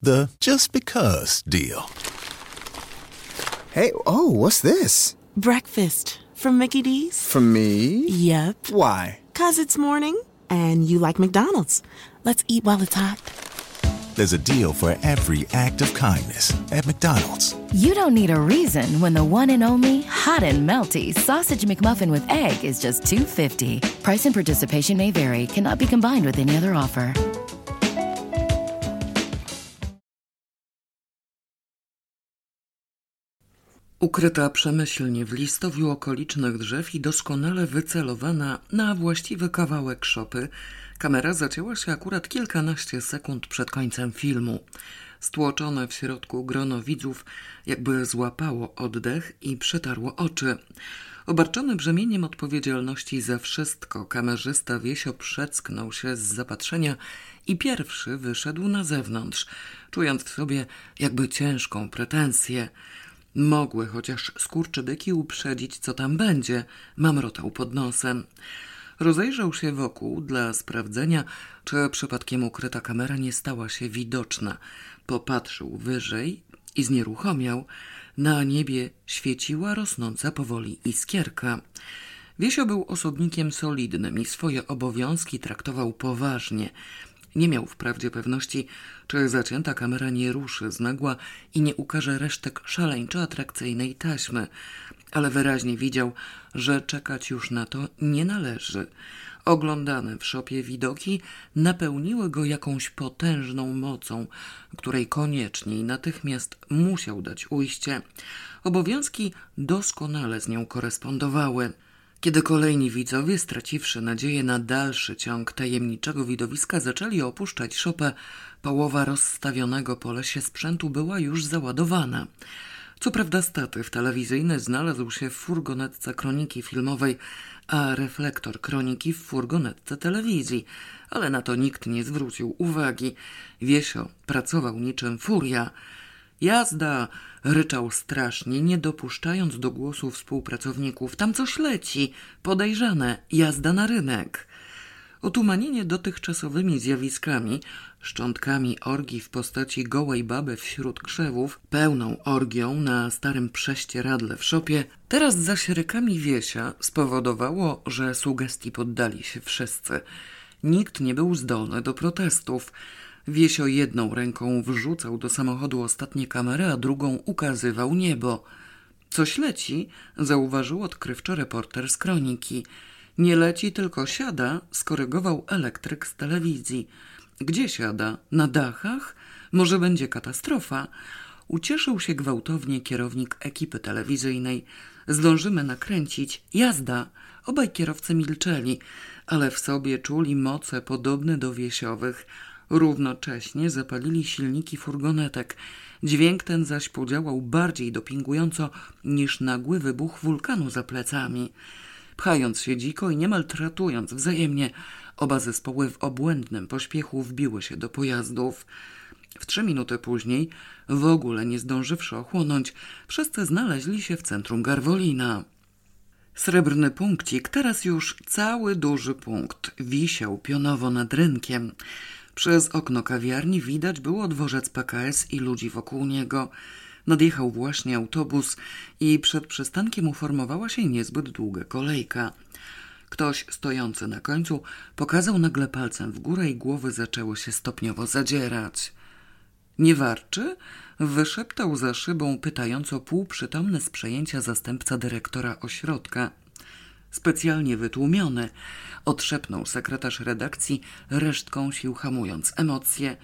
The just because deal. Hey, oh, what's this? Breakfast from Mickey D's? From me? Yep. Why? Cause it's morning and you like McDonald's. Let's eat while it's hot. There's a deal for every act of kindness at McDonald's. You don't need a reason when the one and only hot and melty sausage McMuffin with egg is just 250. Price and participation may vary. Cannot be combined with any other offer. Ukryta przemyślnie w listowiu okolicznych drzew i doskonale wycelowana na właściwy kawałek szopy, kamera zacięła się akurat kilkanaście sekund przed końcem filmu. Stłoczone w środku grono widzów jakby złapało oddech i przetarło oczy. Obarczony brzemieniem odpowiedzialności za wszystko, kamerzysta Wiesio przecknął się z zapatrzenia i pierwszy wyszedł na zewnątrz, czując w sobie jakby ciężką pretensję. Mogły chociaż skurczybyki uprzedzić, co tam będzie, mamrotał pod nosem. Rozejrzał się wokół dla sprawdzenia, czy przypadkiem ukryta kamera nie stała się widoczna. Popatrzył wyżej i znieruchomiał. Na niebie świeciła rosnąca powoli iskierka. Wiesio był osobnikiem solidnym i swoje obowiązki traktował poważnie. Nie miał wprawdzie pewności, czy zacięta kamera nie ruszy z nagła i nie ukaże resztek szaleńczo atrakcyjnej taśmy, ale wyraźnie widział, że czekać już na to nie należy. Oglądane w szopie widoki napełniły go jakąś potężną mocą, której koniecznie i natychmiast musiał dać ujście. Obowiązki doskonale z nią korespondowały. Kiedy kolejni widzowie, straciwszy nadzieję na dalszy ciąg tajemniczego widowiska, zaczęli opuszczać szopę, połowa rozstawionego po lesie sprzętu była już załadowana. Co prawda statyw telewizyjny znalazł się w furgonetce kroniki filmowej, a reflektor kroniki w furgonetce telewizji, ale na to nikt nie zwrócił uwagi. Wiesio pracował niczym furia. Jazda! ryczał strasznie, nie dopuszczając do głosu współpracowników. Tam coś leci, podejrzane, jazda na rynek. Otumanienie dotychczasowymi zjawiskami, szczątkami orgii w postaci gołej baby wśród krzewów, pełną orgią na starym prześcieradle w szopie, teraz za sierykami Wiesia spowodowało, że sugestii poddali się wszyscy. Nikt nie był zdolny do protestów. Wiesio jedną ręką wrzucał do samochodu ostatnie kamery, a drugą ukazywał niebo. Coś leci, zauważył odkrywczo reporter z kroniki. Nie leci, tylko siada, skorygował elektryk z telewizji. Gdzie siada? Na dachach? Może będzie katastrofa? Ucieszył się gwałtownie kierownik ekipy telewizyjnej. Zdążymy nakręcić. Jazda! Obaj kierowcy milczeli, ale w sobie czuli moce podobne do wiesiowych. Równocześnie zapalili silniki furgonetek. Dźwięk ten zaś podziałał bardziej dopingująco niż nagły wybuch wulkanu za plecami. Pchając się dziko i niemal tratując wzajemnie, oba zespoły w obłędnym pośpiechu wbiły się do pojazdów. W trzy minuty później, w ogóle nie zdążywszy ochłonąć, wszyscy znaleźli się w centrum Garwolina. Srebrny punkcik, teraz już cały duży punkt, wisiał pionowo nad rynkiem. Przez okno kawiarni widać było dworzec PKS i ludzi wokół niego. Nadjechał właśnie autobus i przed przystankiem uformowała się niezbyt długa kolejka. Ktoś stojący na końcu pokazał nagle palcem w górę i głowy zaczęły się stopniowo zadzierać. Nie warczy? Wyszeptał za szybą pytająco półprzytomny z przejęcia zastępca dyrektora ośrodka. Specjalnie wytłumiony, odszepnął sekretarz redakcji, resztką sił hamując emocje.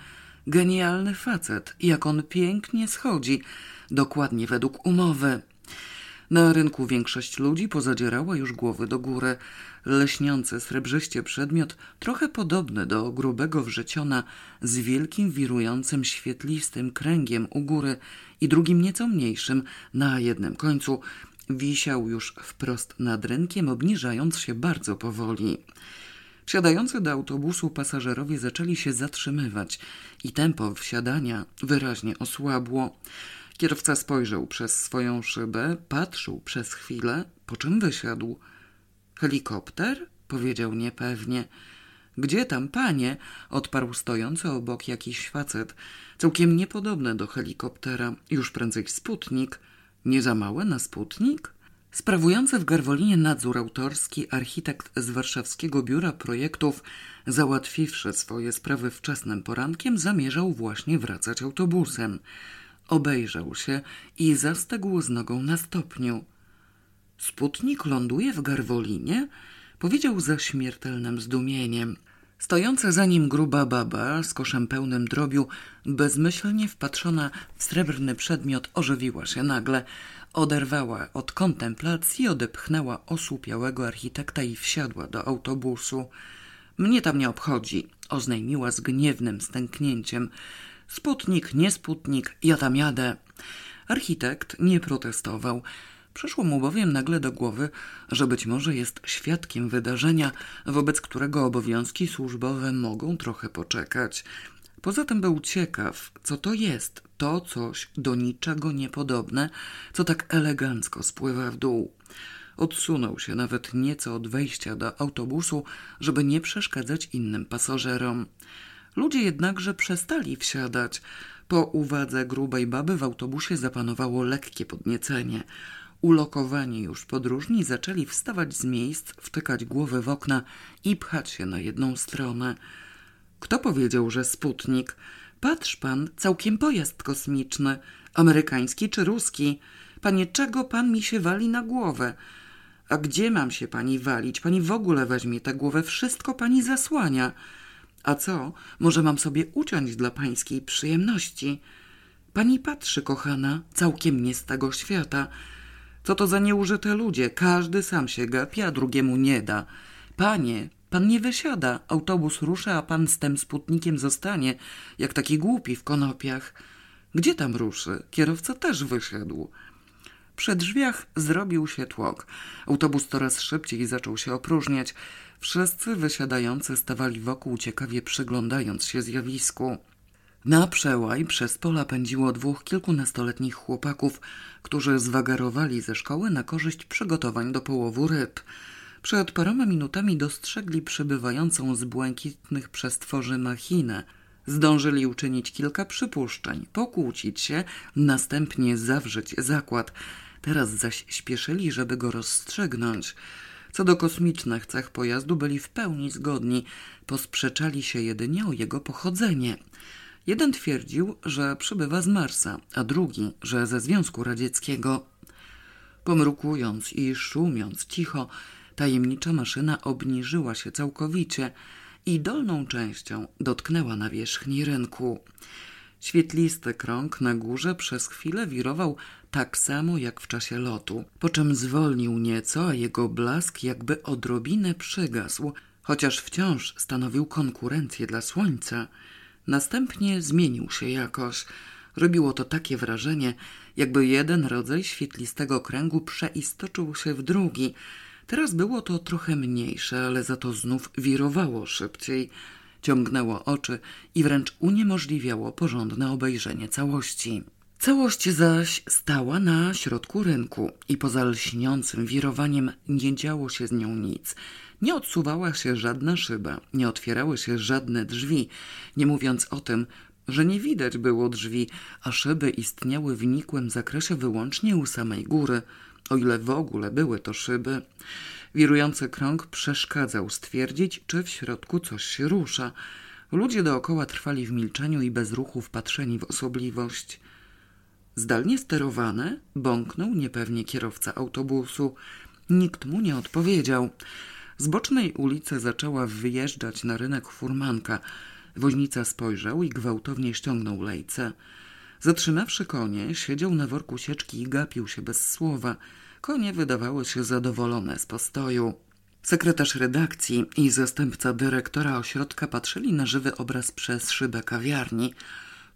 Genialny facet, jak on pięknie schodzi, dokładnie według umowy. Na rynku większość ludzi pozadzierała już głowy do góry. Leśniący srebrzyście przedmiot, trochę podobny do grubego wrzeciona, z wielkim wirującym świetlistym kręgiem u góry i drugim nieco mniejszym na jednym końcu, wisiał już wprost nad rynkiem, obniżając się bardzo powoli. Wsiadający do autobusu pasażerowie zaczęli się zatrzymywać i tempo wsiadania wyraźnie osłabło. Kierowca spojrzał przez swoją szybę, patrzył przez chwilę, po czym wysiadł. Helikopter? powiedział niepewnie. Gdzie tam, panie? odparł stojący obok jakiś facet, całkiem niepodobny do helikoptera, już prędzej sputnik. Nie za małe na sputnik? Sprawujący w Garwolinie nadzór autorski architekt z warszawskiego biura projektów, załatwiwszy swoje sprawy wczesnym porankiem, zamierzał właśnie wracać autobusem. Obejrzał się i zastegł z nogą na stopniu. Sputnik ląduje w Garwolinie? Powiedział ze śmiertelnym zdumieniem. Stojąca za nim gruba baba z koszem pełnym drobiu, bezmyślnie wpatrzona w srebrny przedmiot, ożywiła się nagle. Oderwała od kontemplacji, odepchnęła osłupiałego architekta i wsiadła do autobusu. Mnie tam nie obchodzi, oznajmiła z gniewnym stęknięciem. Sputnik, nie sputnik, ja tam jadę. Architekt nie protestował. Przyszło mu bowiem nagle do głowy, że być może jest świadkiem wydarzenia, wobec którego obowiązki służbowe mogą trochę poczekać. Poza tym był ciekaw, co to jest, to coś do niczego niepodobne, co tak elegancko spływa w dół. Odsunął się nawet nieco od wejścia do autobusu, żeby nie przeszkadzać innym pasażerom. Ludzie jednakże przestali wsiadać. Po uwadze grubej baby w autobusie zapanowało lekkie podniecenie. Ulokowani już podróżni zaczęli wstawać z miejsc, wtykać głowy w okna i pchać się na jedną stronę. Kto powiedział, że Sputnik? Patrz pan, całkiem pojazd kosmiczny. Amerykański czy ruski? Panie, czego pan mi się wali na głowę? A gdzie mam się pani walić? Pani w ogóle weźmie tę głowę, wszystko pani zasłania. A co? Może mam sobie uciąć dla pańskiej przyjemności? Pani patrzy, kochana, całkiem nie z tego świata. Co to za nieużyte ludzie? Każdy sam się gapi, a drugiemu nie da. Panie, pan nie wysiada. Autobus rusza, a pan z tym sputnikiem zostanie, jak taki głupi w konopiach. Gdzie tam ruszy? Kierowca też wysiadł. Przy drzwiach zrobił się tłok. Autobus coraz szybciej zaczął się opróżniać. Wszyscy wysiadający stawali wokół, ciekawie przyglądając się zjawisku. Na przełaj przez pola pędziło dwóch kilkunastoletnich chłopaków, którzy zwagarowali ze szkoły na korzyść przygotowań do połowu ryb. Przed paroma minutami dostrzegli przybywającą z błękitnych przestworzy machinę. Zdążyli uczynić kilka przypuszczeń, pokłócić się, następnie zawrzeć zakład. Teraz zaś śpieszyli, żeby go rozstrzygnąć. Co do kosmicznych cech pojazdu byli w pełni zgodni, posprzeczali się jedynie o jego pochodzenie. Jeden twierdził, że przybywa z Marsa, a drugi, że ze Związku Radzieckiego. Pomrukując i szumiąc cicho, tajemnicza maszyna obniżyła się całkowicie i dolną częścią dotknęła nawierzchni rynku. Świetlisty krąg na górze przez chwilę wirował tak samo jak w czasie lotu, po czym zwolnił nieco, a jego blask jakby odrobinę przygasł, chociaż wciąż stanowił konkurencję dla słońca. Następnie zmienił się jakoś. Robiło to takie wrażenie, jakby jeden rodzaj świetlistego kręgu przeistoczył się w drugi. Teraz było to trochę mniejsze, ale za to znów wirowało szybciej. Ciągnęło oczy i wręcz uniemożliwiało porządne obejrzenie całości. Całość zaś stała na środku rynku i poza lśniącym wirowaniem nie działo się z nią nic. Nie odsuwała się żadna szyba, nie otwierały się żadne drzwi, nie mówiąc o tym, że nie widać było drzwi, a szyby istniały w nikłym zakresie wyłącznie u samej góry, o ile w ogóle były to szyby. Wirujący krąg przeszkadzał stwierdzić, czy w środku coś się rusza. Ludzie dookoła trwali w milczeniu i bez ruchu wpatrzeni w osobliwość. Zdalnie sterowane bąknął niepewnie kierowca autobusu. Nikt mu nie odpowiedział. Z bocznej ulicy zaczęła wyjeżdżać na rynek furmanka. Woźnica spojrzał i gwałtownie ściągnął lejce. Zatrzymawszy konie, siedział na worku sieczki i gapił się bez słowa. Konie wydawały się zadowolone z postoju. Sekretarz redakcji i zastępca dyrektora ośrodka patrzyli na żywy obraz przez szybę kawiarni.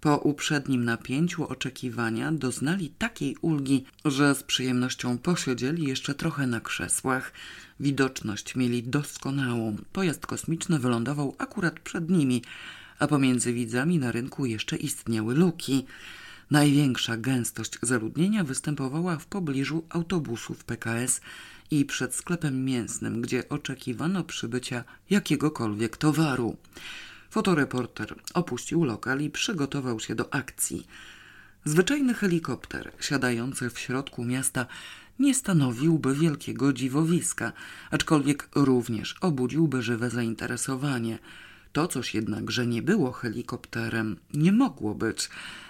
Po uprzednim napięciu oczekiwania doznali takiej ulgi, że z przyjemnością posiedzieli jeszcze trochę na krzesłach. Widoczność mieli doskonałą. Pojazd kosmiczny wylądował akurat przed nimi, a pomiędzy widzami na rynku jeszcze istniały luki. Największa gęstość zaludnienia występowała w pobliżu autobusów PKS i przed sklepem mięsnym, gdzie oczekiwano przybycia jakiegokolwiek towaru. Fotoreporter opuścił lokal i przygotował się do akcji. Zwyczajny helikopter siadający w środku miasta nie stanowiłby wielkiego dziwowiska, aczkolwiek również obudziłby żywe zainteresowanie. To coś jednakże nie było helikopterem, nie mogło być.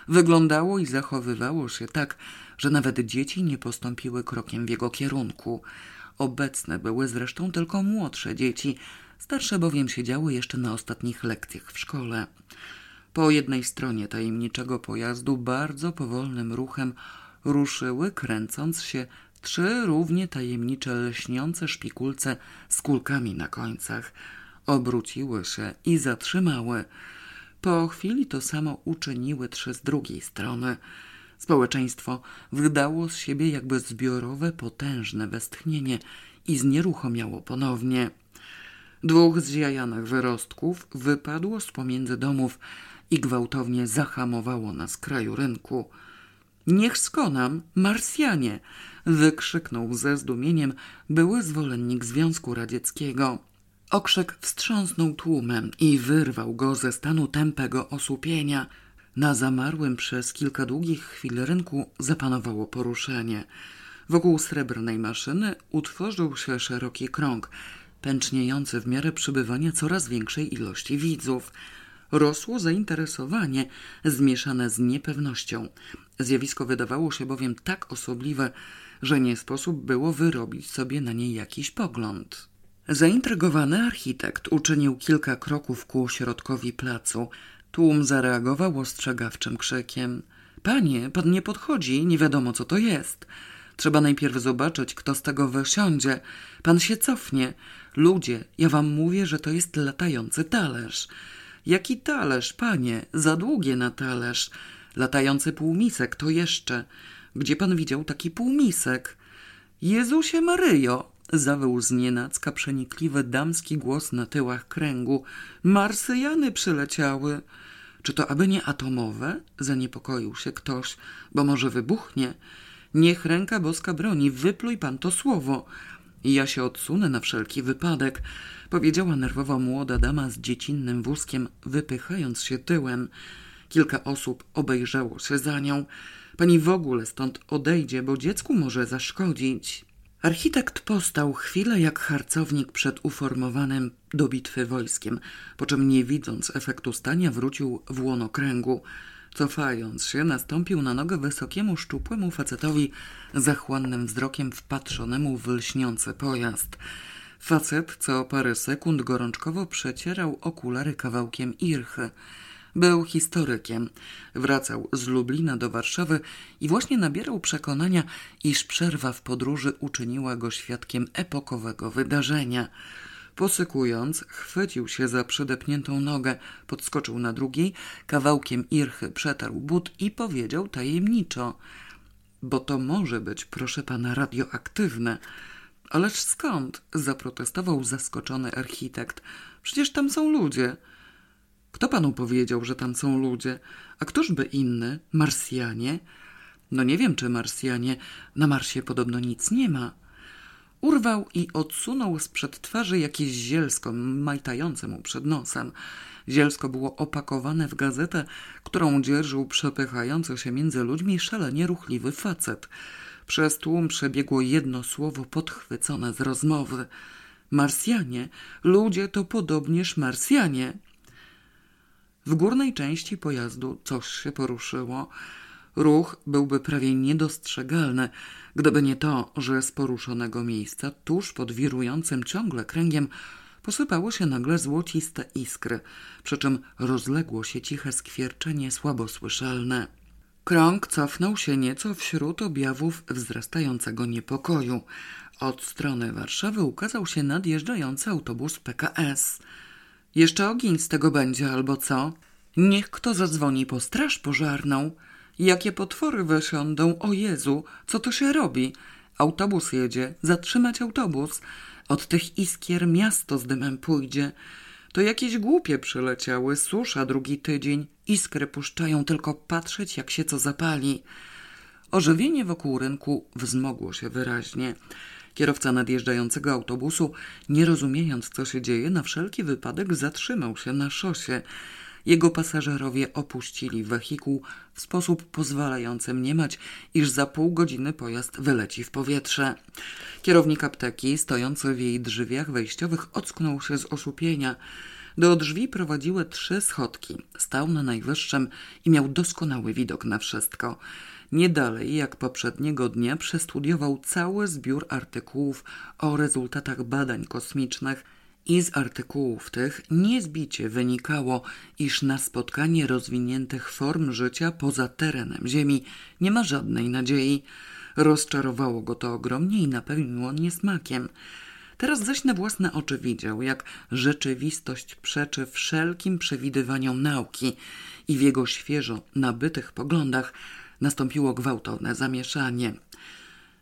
Wyglądało i zachowywało się tak, że nawet dzieci nie postąpiły krokiem w jego kierunku. Obecne były zresztą tylko młodsze dzieci, starsze bowiem siedziały jeszcze na ostatnich lekcjach w szkole. Po jednej stronie tajemniczego pojazdu bardzo powolnym ruchem ruszyły, kręcąc się, trzy równie tajemnicze lśniące szpikulce z kulkami na końcach. Obróciły się i zatrzymały. Po chwili to samo uczyniły trzy z drugiej strony. Społeczeństwo wydało z siebie jakby zbiorowe, potężne westchnienie i znieruchomiało ponownie. Dwóch zjajanych wyrostków wypadło z pomiędzy domów i gwałtownie zahamowało na skraju rynku. Niech skonam, Marsjanie! wykrzyknął ze zdumieniem były zwolennik Związku Radzieckiego. Okrzyk wstrząsnął tłumem i wyrwał go ze stanu tępego osłupienia. Na zamarłym przez kilka długich chwil rynku zapanowało poruszenie. Wokół srebrnej maszyny utworzył się szeroki krąg, pęczniejący w miarę przybywania coraz większej ilości widzów. Rosło zainteresowanie, zmieszane z niepewnością. Zjawisko wydawało się bowiem tak osobliwe, że nie sposób było wyrobić sobie na nie jakiś pogląd. Zaintrygowany architekt uczynił kilka kroków ku środkowi placu. Tłum zareagował ostrzegawczym krzykiem. Panie, pan nie podchodzi, nie wiadomo co to jest. Trzeba najpierw zobaczyć, kto z tego wysiądzie. Pan się cofnie. Ludzie, ja wam mówię, że to jest latający talerz. Jaki talerz, panie? Za długie na talerz. Latający półmisek, to jeszcze. Gdzie pan widział taki półmisek? Jezusie Maryjo! Zawył znienacka przenikliwy damski głos na tyłach kręgu. Marsyjany przyleciały. Czy to aby nie atomowe? Zaniepokoił się ktoś, bo może wybuchnie. Niech ręka boska broni, wypluj pan to słowo. Ja się odsunę na wszelki wypadek, powiedziała nerwowo młoda dama z dziecinnym wózkiem, wypychając się tyłem. Kilka osób obejrzało się za nią. Pani w ogóle stąd odejdzie, bo dziecku może zaszkodzić. Architekt postał chwilę jak harcownik przed uformowanym do bitwy wojskiem, po czym nie widząc efektu stania wrócił w łono kręgu. Cofając się, nastąpił na nogę wysokiemu, szczupłemu facetowi, zachłannym wzrokiem wpatrzonemu w lśniący pojazd. Facet co parę sekund gorączkowo przecierał okulary kawałkiem irchy. Był historykiem. Wracał z Lublina do Warszawy i właśnie nabierał przekonania, iż przerwa w podróży uczyniła go świadkiem epokowego wydarzenia. Posykując, chwycił się za przedepniętą nogę, podskoczył na drugiej, kawałkiem irchy przetarł but i powiedział tajemniczo – bo to może być, proszę pana, radioaktywne. Ależ skąd? zaprotestował zaskoczony architekt. Przecież tam są ludzie. Kto panu powiedział, że tam są ludzie? A któż by inny? Marsjanie? No nie wiem, czy Marsjanie. Na Marsie podobno nic nie ma. Urwał i odsunął sprzed twarzy jakieś zielsko majtające mu przed nosem. Zielsko było opakowane w gazetę, którą dzierżył przepychający się między ludźmi szalenie ruchliwy facet. Przez tłum przebiegło jedno słowo podchwycone z rozmowy. Marsjanie, ludzie to podobnież Marsjanie. W górnej części pojazdu coś się poruszyło. Ruch byłby prawie niedostrzegalny, gdyby nie to, że z poruszonego miejsca, tuż pod wirującym ciągle kręgiem, posypały się nagle złociste iskry, przy czym rozległo się ciche skwierczenie słabo słyszalne. Krąg cofnął się nieco wśród objawów wzrastającego niepokoju. Od strony Warszawy ukazał się nadjeżdżający autobus PKS. Jeszcze ogień z tego będzie, albo co? Niech kto zadzwoni po straż pożarną. Jakie potwory wysiądą, o Jezu, co to się robi? Autobus jedzie, zatrzymać autobus. Od tych iskier miasto z dymem pójdzie. To jakieś głupie przyleciały, susza drugi tydzień. Iskry puszczają, tylko patrzeć jak się co zapali. Ożywienie wokół rynku wzmogło się wyraźnie. Kierowca nadjeżdżającego autobusu, nie rozumiejąc co się dzieje, na wszelki wypadek zatrzymał się na szosie. Jego pasażerowie opuścili wehikuł w sposób pozwalający mniemać, iż za pół godziny pojazd wyleci w powietrze. Kierownik apteki, stojący w jej drzwiach wejściowych, ocknął się z osłupienia. Do drzwi prowadziły trzy schodki. Stał na najwyższym i miał doskonały widok na wszystko. Nie dalej jak poprzedniego dnia przestudiował cały zbiór artykułów o rezultatach badań kosmicznych i z artykułów tych niezbicie wynikało, iż na spotkanie rozwiniętych form życia poza terenem Ziemi nie ma żadnej nadziei. Rozczarowało go to ogromnie i napełniło niesmakiem. Teraz zaś na własne oczy widział, jak rzeczywistość przeczy wszelkim przewidywaniom nauki i w jego świeżo nabytych poglądach nastąpiło gwałtowne zamieszanie.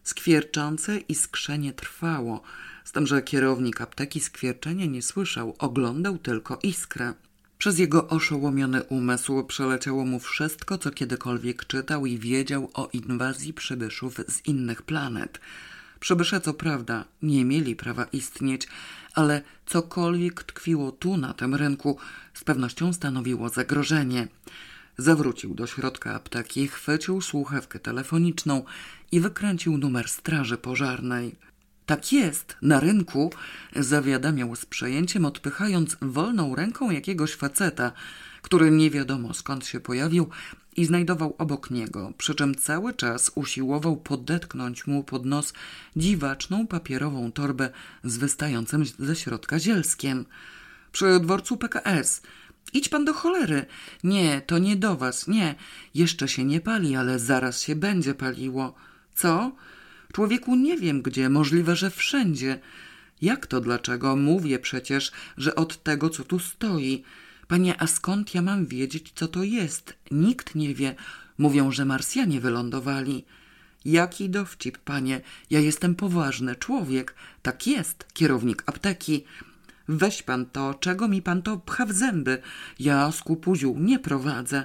Skwierczące iskrzenie trwało, z tym, że kierownik apteki skwierczenia nie słyszał, oglądał tylko iskrę. Przez jego oszołomiony umysł przeleciało mu wszystko, co kiedykolwiek czytał i wiedział o inwazji przybyszów z innych planet. Przybysze, co prawda, nie mieli prawa istnieć, ale cokolwiek tkwiło tu na tym rynku, z pewnością stanowiło zagrożenie. Zawrócił do środka apteki, chwycił słuchawkę telefoniczną i wykręcił numer straży pożarnej. Tak jest, na rynku, zawiadamiał z przejęciem, odpychając wolną ręką jakiegoś faceta, który nie wiadomo skąd się pojawił i znajdował obok niego, przy czym cały czas usiłował podetknąć mu pod nos dziwaczną papierową torbę z wystającym ze środka zielskiem. Przy dworcu PKS. Idź pan do cholery. Nie, to nie do was, nie. Jeszcze się nie pali, ale zaraz się będzie paliło. Co? Człowieku nie wiem gdzie, możliwe, że wszędzie. Jak to dlaczego? Mówię przecież, że od tego, co tu stoi. Panie, a skąd ja mam wiedzieć, co to jest? Nikt nie wie. Mówią, że Marsjanie wylądowali. Jaki dowcip, panie? Ja jestem poważny człowiek. Tak jest, kierownik apteki. Weź pan to, czego mi pan to pcha w zęby? Ja skupuziu nie prowadzę.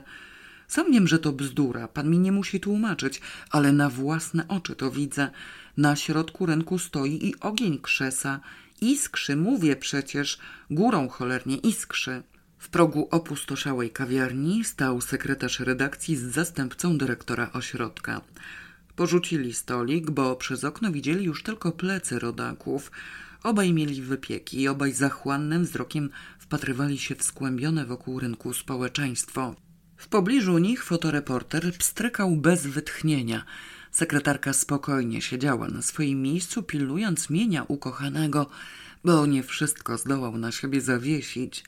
Sam wiem, że to bzdura, pan mi nie musi tłumaczyć, ale na własne oczy to widzę. Na środku rynku stoi i ogień krzesa. Iskrzy, mówię przecież, górą cholernie iskrzy. W progu opustoszałej kawiarni stał sekretarz redakcji z zastępcą dyrektora ośrodka. Porzucili stolik, bo przez okno widzieli już tylko plecy rodaków. Obaj mieli wypieki i obaj zachłannym wzrokiem wpatrywali się w skłębione wokół rynku społeczeństwo. W pobliżu nich fotoreporter pstrykał bez wytchnienia. Sekretarka spokojnie siedziała na swoim miejscu, pilnując mienia ukochanego, bo nie wszystko zdołał na siebie zawiesić.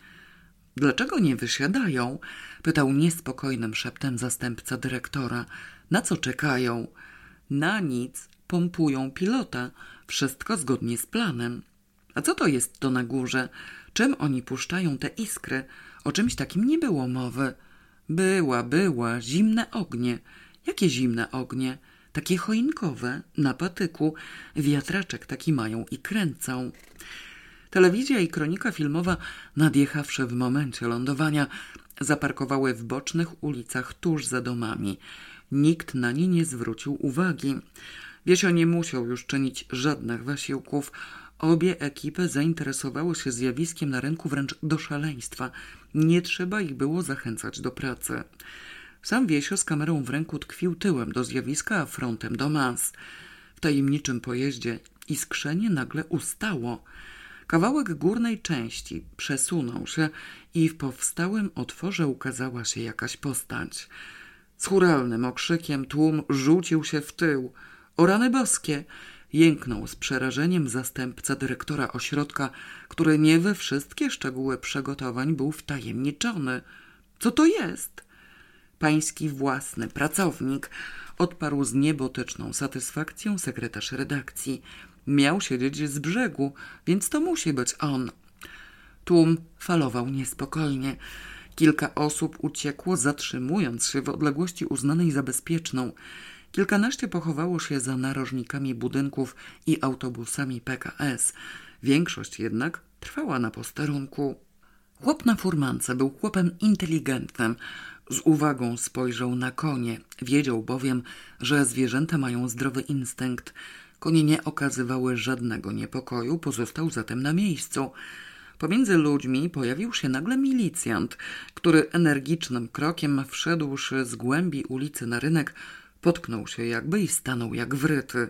Dlaczego nie wysiadają? pytał niespokojnym szeptem zastępca dyrektora. Na co czekają? Na nic. Pompują pilota. Wszystko zgodnie z planem. A co to jest to na górze? Czym oni puszczają te iskry? O czymś takim nie było mowy. Była, była, zimne ognie. Jakie zimne ognie? Takie choinkowe, na patyku. Wiatraczek taki mają i kręcą. Telewizja i kronika filmowa, nadjechawszy w momencie lądowania, zaparkowały w bocznych ulicach tuż za domami. Nikt na nie nie zwrócił uwagi. Wiesio nie musiał już czynić żadnych wysiłków. Obie ekipy zainteresowały się zjawiskiem na rynku wręcz do szaleństwa. Nie trzeba ich było zachęcać do pracy. Sam Wiesio z kamerą w ręku tkwił tyłem do zjawiska, a frontem do mas. W tajemniczym pojeździe iskrzenie nagle ustało. Kawałek górnej części przesunął się i w powstałym otworze ukazała się jakaś postać. Z okrzykiem tłum rzucił się w tył. O rany boskie! Jęknął z przerażeniem zastępca dyrektora ośrodka, który nie we wszystkie szczegóły przygotowań był wtajemniczony. Co to jest? Pański własny pracownik, odparł z niebotyczną satysfakcją sekretarz redakcji. Miał siedzieć z brzegu, więc to musi być on. Tłum falował niespokojnie. Kilka osób uciekło, zatrzymując się w odległości uznanej za bezpieczną. Kilkanaście pochowało się za narożnikami budynków i autobusami PKS. Większość jednak trwała na posterunku. Chłop na furmance był chłopem inteligentnym. Z uwagą spojrzał na konie. Wiedział bowiem, że zwierzęta mają zdrowy instynkt. Konie nie okazywały żadnego niepokoju, pozostał zatem na miejscu. Pomiędzy ludźmi pojawił się nagle milicjant, który energicznym krokiem wszedłszy z głębi ulicy na rynek, potknął się jakby i stanął jak wryty.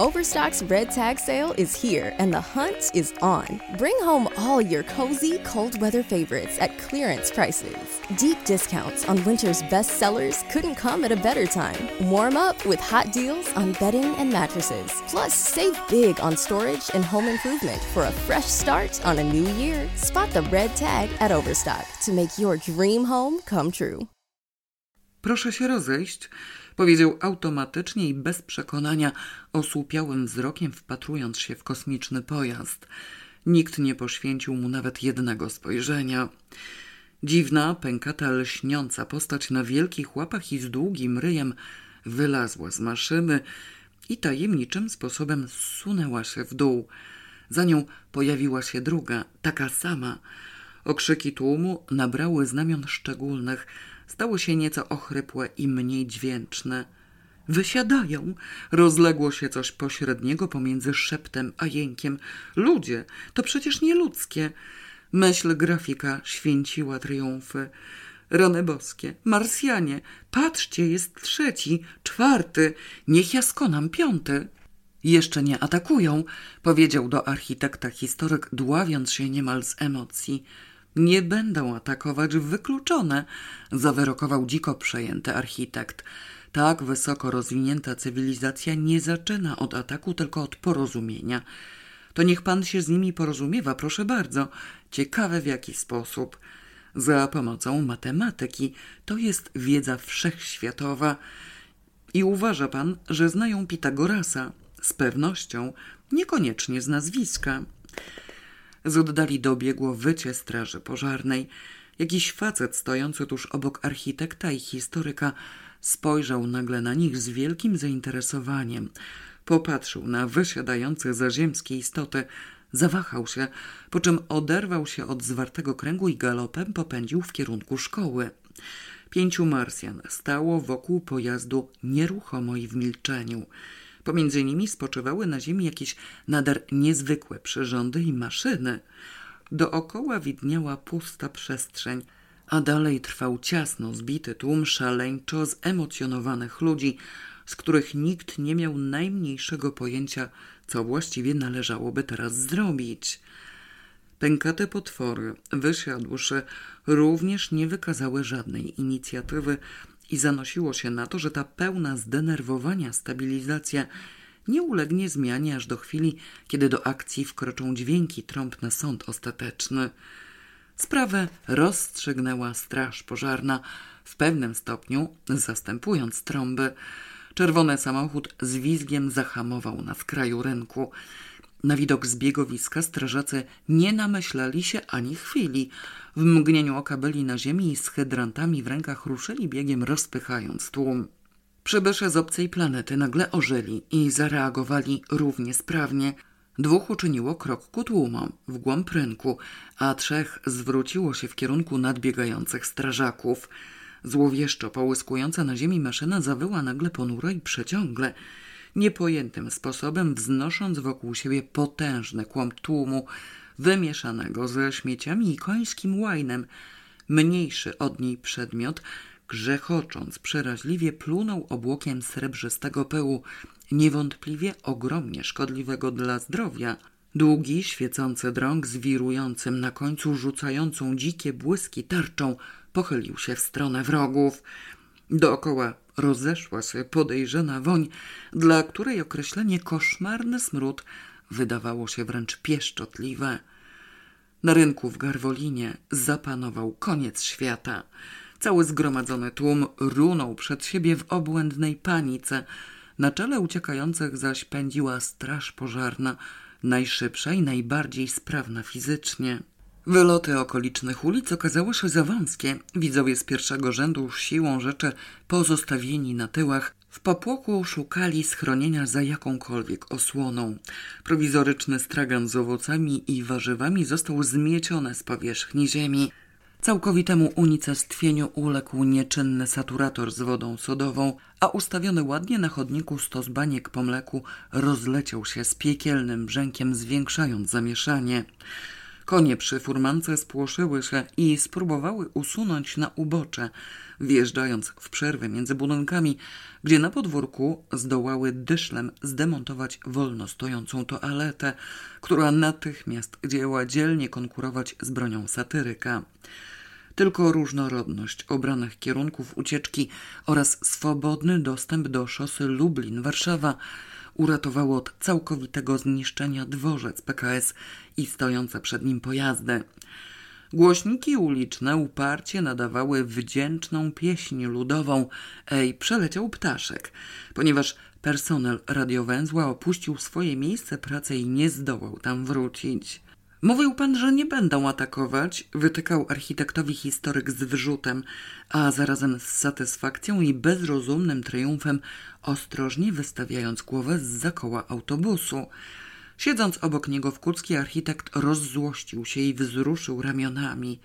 Overstock's red tag sale is here and the hunt is on. Bring home all your cozy, cold weather favorites at clearance prices. Deep discounts on winter's best sellers couldn't come at a better time. Warm up with hot deals on bedding and mattresses. Plus, save big on storage and home improvement for a fresh start on a new year. Spot the red tag at Overstock to make your dream home come true. Proszę się rozejść, powiedział automatycznie i bez przekonania, osłupiałym wzrokiem wpatrując się w kosmiczny pojazd. Nikt nie poświęcił mu nawet jednego spojrzenia. Dziwna, pękata, lśniąca postać na wielkich łapach i z długim ryjem wylazła z maszyny i tajemniczym sposobem zsunęła się w dół. Za nią pojawiła się druga, taka sama. Okrzyki tłumu nabrały znamion szczególnych, stały się nieco ochrypłe i mniej dźwięczne. Wysiadają! Rozległo się coś pośredniego pomiędzy szeptem a jękiem. Ludzie, to przecież nie ludzkie. Myśl grafika święciła triumfy. Rany boskie, Marsjanie, patrzcie, jest trzeci, czwarty, niech ja skonam piąty. Jeszcze nie atakują, powiedział do architekta historyk, dławiąc się niemal z emocji. Nie będą atakować, wykluczone, zawyrokował dziko przejęty architekt. Tak wysoko rozwinięta cywilizacja nie zaczyna od ataku, tylko od porozumienia. To niech pan się z nimi porozumiewa, proszę bardzo. Ciekawe w jaki sposób. Za pomocą matematyki. To jest wiedza wszechświatowa. I uważa pan, że znają Pitagorasa? Z pewnością, niekoniecznie z nazwiska. Z oddali dobiegło wycie straży pożarnej. Jakiś facet stojący tuż obok architekta i historyka spojrzał nagle na nich z wielkim zainteresowaniem. Popatrzył na wysiadające zaziemskie istoty, zawahał się, po czym oderwał się od zwartego kręgu i galopem popędził w kierunku szkoły. Pięciu Marsjan stało wokół pojazdu nieruchomo i w milczeniu. Pomiędzy nimi spoczywały na ziemi jakieś nader niezwykłe przyrządy i maszyny. Dookoła widniała pusta przestrzeń, a dalej trwał ciasno zbity tłum szaleńczo zemocjonowanych ludzi, z których nikt nie miał najmniejszego pojęcia, co właściwie należałoby teraz zrobić. Pękate potwory, wysiadłszy, również nie wykazały żadnej inicjatywy i zanosiło się na to, że ta pełna zdenerwowania stabilizacja nie ulegnie zmianie aż do chwili, kiedy do akcji wkroczą dźwięki trąb na sąd ostateczny. Sprawę rozstrzygnęła straż pożarna, w pewnym stopniu zastępując trąby. Czerwony samochód z wizgiem zahamował na skraju rynku. Na widok zbiegowiska strażacy nie namyślali się ani chwili. W mgnieniu oka byli na ziemi i z hydrantami w rękach ruszyli biegiem, rozpychając tłum. Przybysze z obcej planety nagle ożyli i zareagowali równie sprawnie. Dwóch uczyniło krok ku tłumom, w głąb rynku, a trzech zwróciło się w kierunku nadbiegających strażaków. Złowieszczo połyskująca na ziemi maszyna zawyła nagle ponuro i przeciągle, niepojętym sposobem wznosząc wokół siebie potężny kłąb tłumu, wymieszanego ze śmieciami i końskim łajnem. Mniejszy od niej przedmiot, grzechocząc przeraźliwie, plunął obłokiem srebrzystego pyłu, niewątpliwie ogromnie szkodliwego dla zdrowia. Długi, świecący drąg z wirującym na końcu rzucającą dzikie błyski tarczą pochylił się w stronę wrogów. Dookoła rozeszła się podejrzana woń, dla której określenie koszmarny smród wydawało się wręcz pieszczotliwe. Na rynku w Garwolinie zapanował koniec świata. Cały zgromadzony tłum runął przed siebie w obłędnej panice. Na czele uciekających zaś pędziła straż pożarna, najszybsza i najbardziej sprawna fizycznie. Wyloty okolicznych ulic okazały się za wąskie. Widzowie z pierwszego rzędu siłą rzeczy pozostawieni na tyłach w popłoku szukali schronienia za jakąkolwiek osłoną. Prowizoryczny stragan z owocami i warzywami został zmieciony z powierzchni ziemi. Całkowitemu unicestwieniu uległ nieczynny saturator z wodą sodową, a ustawiony ładnie na chodniku stos baniek po mleku rozleciał się z piekielnym brzękiem, zwiększając zamieszanie. Konie przy furmance spłoszyły się i spróbowały usunąć na ubocze, wjeżdżając w przerwę między budynkami, gdzie na podwórku zdołały dyszlem zdemontować wolno stojącą toaletę, która natychmiast dzieła dzielnie konkurować z bronią satyryka. Tylko różnorodność obranych kierunków ucieczki oraz swobodny dostęp do szosy Lublin-Warszawa uratowało od całkowitego zniszczenia dworzec PKS i stojące przed nim pojazdy. Głośniki uliczne uparcie nadawały wdzięczną pieśń ludową Ej, przeleciał ptaszek, ponieważ personel radiowęzła opuścił swoje miejsce pracy i nie zdołał tam wrócić. Mówił pan, że nie będą atakować, wytykał architektowi historyk z wyrzutem, a zarazem z satysfakcją i bezrozumnym triumfem, ostrożnie wystawiając głowę z za koła autobusu. Siedząc obok niego w kucki, architekt rozzłościł się i wzruszył ramionami.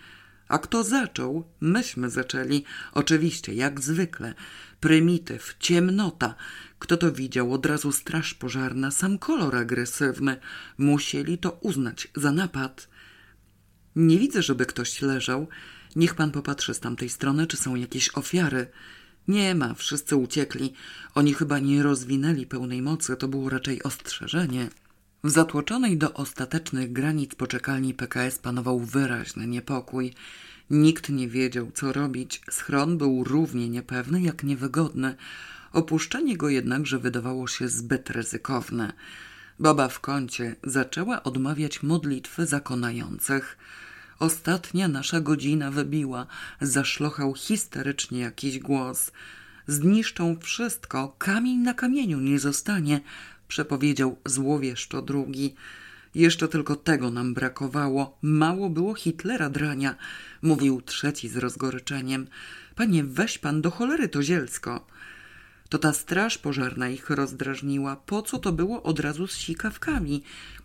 A kto zaczął? Myśmy zaczęli. Oczywiście, jak zwykle. Prymityw, ciemnota. Kto to widział? Od razu straż pożarna, sam kolor agresywny. Musieli to uznać za napad. Nie widzę, żeby ktoś leżał. Niech pan popatrzy z tamtej strony, czy są jakieś ofiary. Nie ma, wszyscy uciekli. Oni chyba nie rozwinęli pełnej mocy, to było raczej ostrzeżenie. W zatłoczonej do ostatecznych granic poczekalni PKS panował wyraźny niepokój. Nikt nie wiedział, co robić. Schron był równie niepewny, jak niewygodny. Opuszczenie go jednakże wydawało się zbyt ryzykowne. Baba w kącie zaczęła odmawiać modlitwy zakonających. Ostatnia nasza godzina wybiła, zaszlochał histerycznie jakiś głos. Zniszczą wszystko, kamień na kamieniu nie zostanie, przepowiedział złowieszczo drugi. Jeszcze tylko tego nam brakowało. Mało było Hitlera drania, mówił trzeci z rozgoryczeniem. Panie, weź pan do cholery to zielsko. To ta straż pożarna ich rozdrażniła. Po co to było od razu z sikawkami?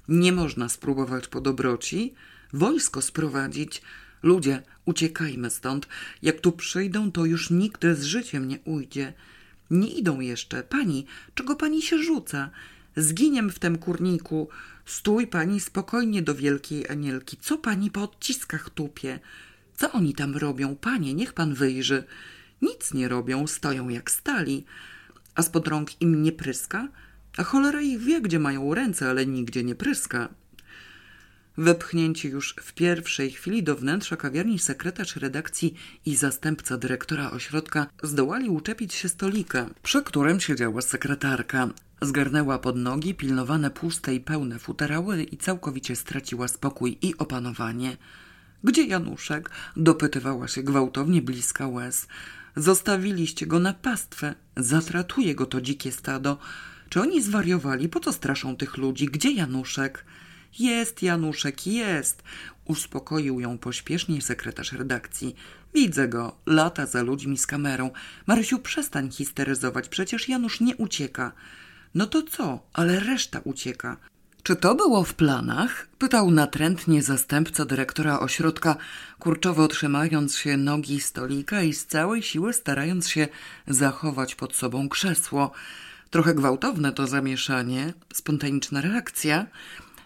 Nie można spróbować po dobroci? Wojsko sprowadzić? Ludzie, uciekajmy stąd. Jak tu przyjdą, to już nikt z życiem nie ujdzie. Nie idą jeszcze. Pani, czego pani się rzuca? Zginiem w tym kurniku. Stój pani spokojnie do wielkiej anielki. Co pani po odciskach tupie? Co oni tam robią? Panie, niech pan wyjrzy. Nic nie robią, stoją jak stali. A spod rąk im nie pryska? A cholera ich wie, gdzie mają ręce, ale nigdzie nie pryska. Wepchnięci już w pierwszej chwili do wnętrza kawiarni sekretarz redakcji i zastępca dyrektora ośrodka zdołali uczepić się stolika, przy którym siedziała sekretarka. Zgarnęła pod nogi pilnowane puste i pełne futerały i całkowicie straciła spokój i opanowanie. Gdzie Januszek? dopytywała się gwałtownie bliska łez. Zostawiliście go na pastwę. Zatratuje go to dzikie stado. Czy oni zwariowali? Po co straszą tych ludzi? Gdzie Januszek? Jest, Januszek, jest! Uspokoił ją pośpiesznie sekretarz redakcji. Widzę go, lata za ludźmi z kamerą. Marysiu, przestań histeryzować, przecież Janusz nie ucieka. No to co? Ale reszta ucieka. Czy to było w planach? Pytał natrętnie zastępca dyrektora ośrodka, kurczowo trzymając się nogi stolika i z całej siły starając się zachować pod sobą krzesło. Trochę gwałtowne to zamieszanie, spontaniczna reakcja.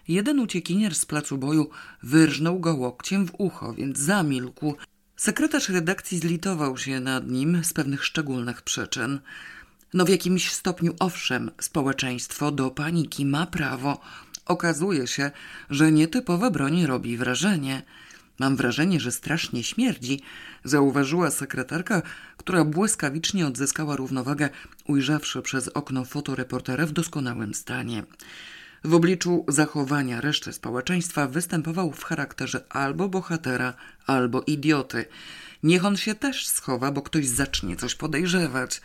Jeden uciekinier z placu boju wyrżnął go łokciem w ucho, więc zamilkł. Sekretarz redakcji zlitował się nad nim z pewnych szczególnych przyczyn. No w jakimś stopniu owszem, społeczeństwo do paniki ma prawo. Okazuje się, że nietypowa broń robi wrażenie. Mam wrażenie, że strasznie śmierdzi, zauważyła sekretarka, która błyskawicznie odzyskała równowagę, ujrzawszy przez okno fotoreportera w doskonałym stanie. W obliczu zachowania reszty społeczeństwa występował w charakterze albo bohatera, albo idioty. Niech on się też schowa, bo ktoś zacznie coś podejrzewać.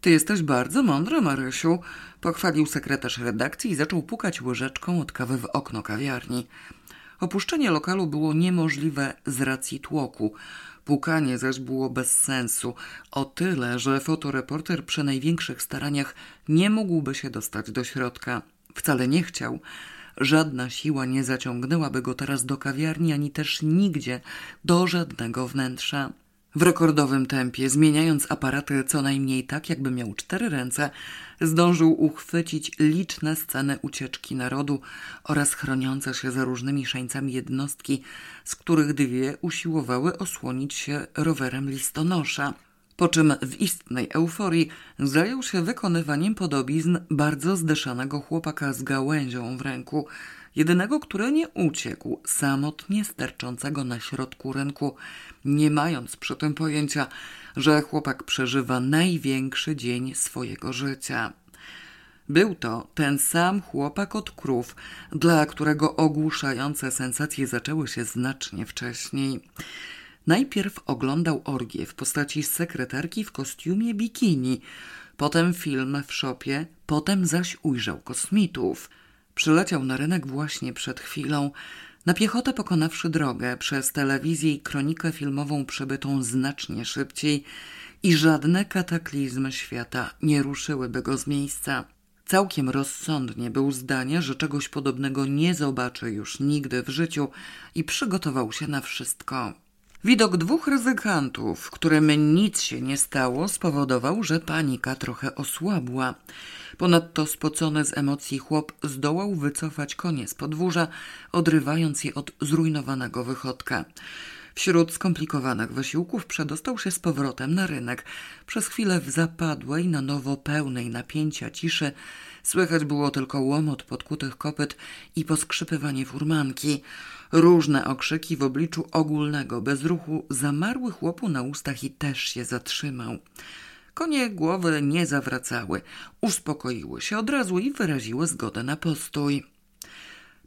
Ty jesteś bardzo mądra, Marysiu, pochwalił sekretarz redakcji i zaczął pukać łyżeczką od kawy w okno kawiarni. Opuszczenie lokalu było niemożliwe z racji tłoku. Pukanie zaś było bez sensu, o tyle, że fotoreporter przy największych staraniach nie mógłby się dostać do środka. Wcale nie chciał. Żadna siła nie zaciągnęłaby go teraz do kawiarni, ani też nigdzie do żadnego wnętrza. W rekordowym tempie, zmieniając aparaty co najmniej tak, jakby miał cztery ręce, zdążył uchwycić liczne sceny ucieczki narodu oraz chroniące się za różnymi szańcami jednostki, z których dwie usiłowały osłonić się rowerem listonosza. Po czym w istnej euforii zajął się wykonywaniem podobizn bardzo zdeszanego chłopaka z gałęzią w ręku, jedynego, który nie uciekł, samotnie sterczącego na środku rynku, nie mając przy tym pojęcia, że chłopak przeżywa największy dzień swojego życia. Był to ten sam chłopak od krów, dla którego ogłuszające sensacje zaczęły się znacznie wcześniej. Najpierw oglądał orgię w postaci sekretarki w kostiumie bikini, potem film w szopie, potem zaś ujrzał kosmitów. Przyleciał na rynek właśnie przed chwilą, na piechotę pokonawszy drogę przez telewizję i kronikę filmową przebytą znacznie szybciej i żadne kataklizmy świata nie ruszyłyby go z miejsca. Całkiem rozsądnie był zdania, że czegoś podobnego nie zobaczy już nigdy w życiu i przygotował się na wszystko. Widok dwóch ryzykantów, którym nic się nie stało, spowodował, że panika trochę osłabła. Ponadto spocony z emocji chłop zdołał wycofać konie z podwórza, odrywając je od zrujnowanego wychodka. Wśród skomplikowanych wysiłków przedostał się z powrotem na rynek. Przez chwilę w zapadłej, na nowo pełnej napięcia ciszy słychać było tylko łomot podkutych kopyt i poskrzypywanie furmanki. Różne okrzyki w obliczu ogólnego bezruchu zamarły chłopu na ustach i też się zatrzymał. Konie głowy nie zawracały, uspokoiły się od razu i wyraziły zgodę na postój.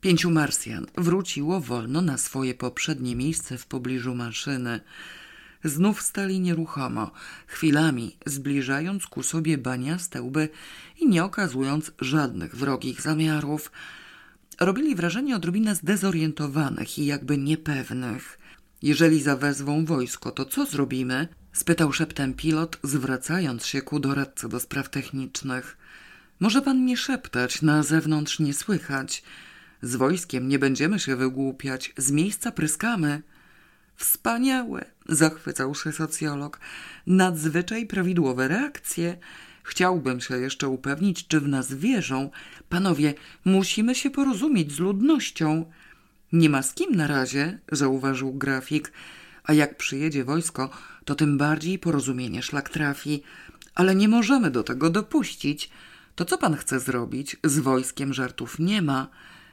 Pięciu Marsjan wróciło wolno na swoje poprzednie miejsce w pobliżu maszyny. Znów stali nieruchomo, chwilami zbliżając ku sobie baniaste łby i nie okazując żadnych wrogich zamiarów. Robili wrażenie odrobinę zdezorientowanych i jakby niepewnych. Jeżeli zawezwą wojsko, to co zrobimy? spytał szeptem pilot, zwracając się ku doradcy do spraw technicznych. Może pan nie szeptać, na zewnątrz nie słychać. Z wojskiem nie będziemy się wygłupiać, z miejsca pryskamy. Wspaniałe, zachwycał się socjolog. Nadzwyczaj prawidłowe reakcje. Chciałbym się jeszcze upewnić, czy w nas wierzą. Panowie, musimy się porozumieć z ludnością. Nie ma z kim na razie, zauważył grafik. A jak przyjedzie wojsko, to tym bardziej porozumienie szlak trafi. Ale nie możemy do tego dopuścić. To co pan chce zrobić? Z wojskiem żartów nie ma.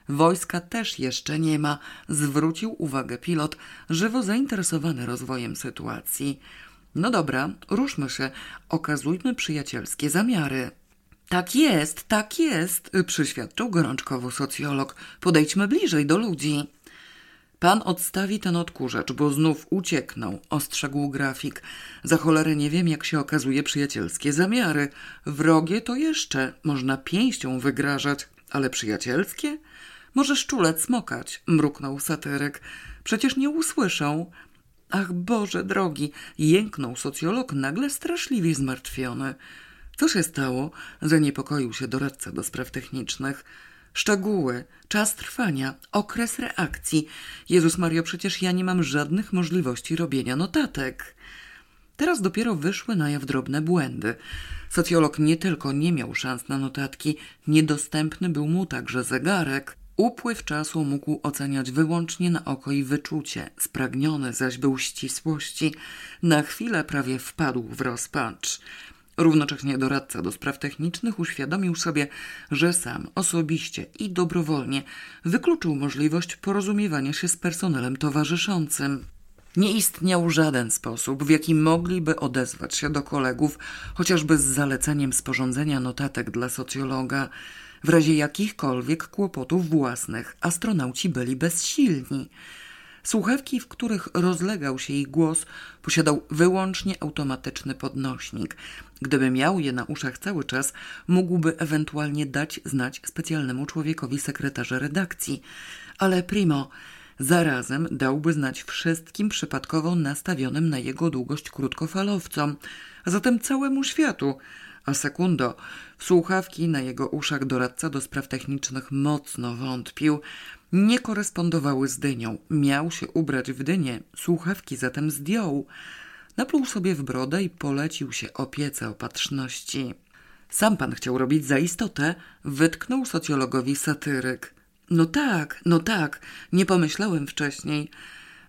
Wojska też jeszcze nie ma, zwrócił uwagę pilot, żywo zainteresowany rozwojem sytuacji. No dobra, ruszmy się, okazujmy przyjacielskie zamiary. Tak jest, tak jest, przyświadczył gorączkowo socjolog. Podejdźmy bliżej do ludzi. Pan odstawi ten odkurzacz, bo znów uciekną, ostrzegł grafik. Za cholerę nie wiem, jak się okazuje przyjacielskie zamiary. Wrogie to jeszcze, można pięścią wygrażać, ale przyjacielskie? Może szczulec smokać, mruknął satyryk. Przecież nie usłyszą. Ach Boże drogi, jęknął socjolog nagle straszliwie zmartwiony. Co się stało? Zaniepokoił się doradca do spraw technicznych. Szczegóły, czas trwania, okres reakcji. Jezus Mario, przecież ja nie mam żadnych możliwości robienia notatek. Teraz dopiero wyszły na jaw drobne błędy. Socjolog nie tylko nie miał szans na notatki, niedostępny był mu także zegarek. Upływ czasu mógł oceniać wyłącznie na oko i wyczucie, spragniony zaś był ścisłości. Na chwilę prawie wpadł w rozpacz. Równocześnie doradca do spraw technicznych uświadomił sobie, że sam osobiście i dobrowolnie wykluczył możliwość porozumiewania się z personelem towarzyszącym. Nie istniał żaden sposób, w jaki mogliby odezwać się do kolegów, chociażby z zaleceniem sporządzenia notatek dla socjologa. W razie jakichkolwiek kłopotów własnych astronauci byli bezsilni. Słuchawki, w których rozlegał się ich głos, posiadał wyłącznie automatyczny podnośnik. Gdyby miał je na uszach cały czas, mógłby ewentualnie dać znać specjalnemu człowiekowi sekretarza redakcji. Ale primo, zarazem dałby znać wszystkim przypadkowo nastawionym na jego długość krótkofalowcom, a zatem całemu światu. A sekundo, w słuchawki na jego uszach doradca do spraw technicznych mocno wątpił. Nie korespondowały z dynią. Miał się ubrać w dynię, słuchawki zatem zdjął. Napluł sobie w brodę i polecił się opiece opatrzności. Sam pan chciał robić za istotę, wytknął socjologowi satyryk. No tak, no tak, nie pomyślałem wcześniej.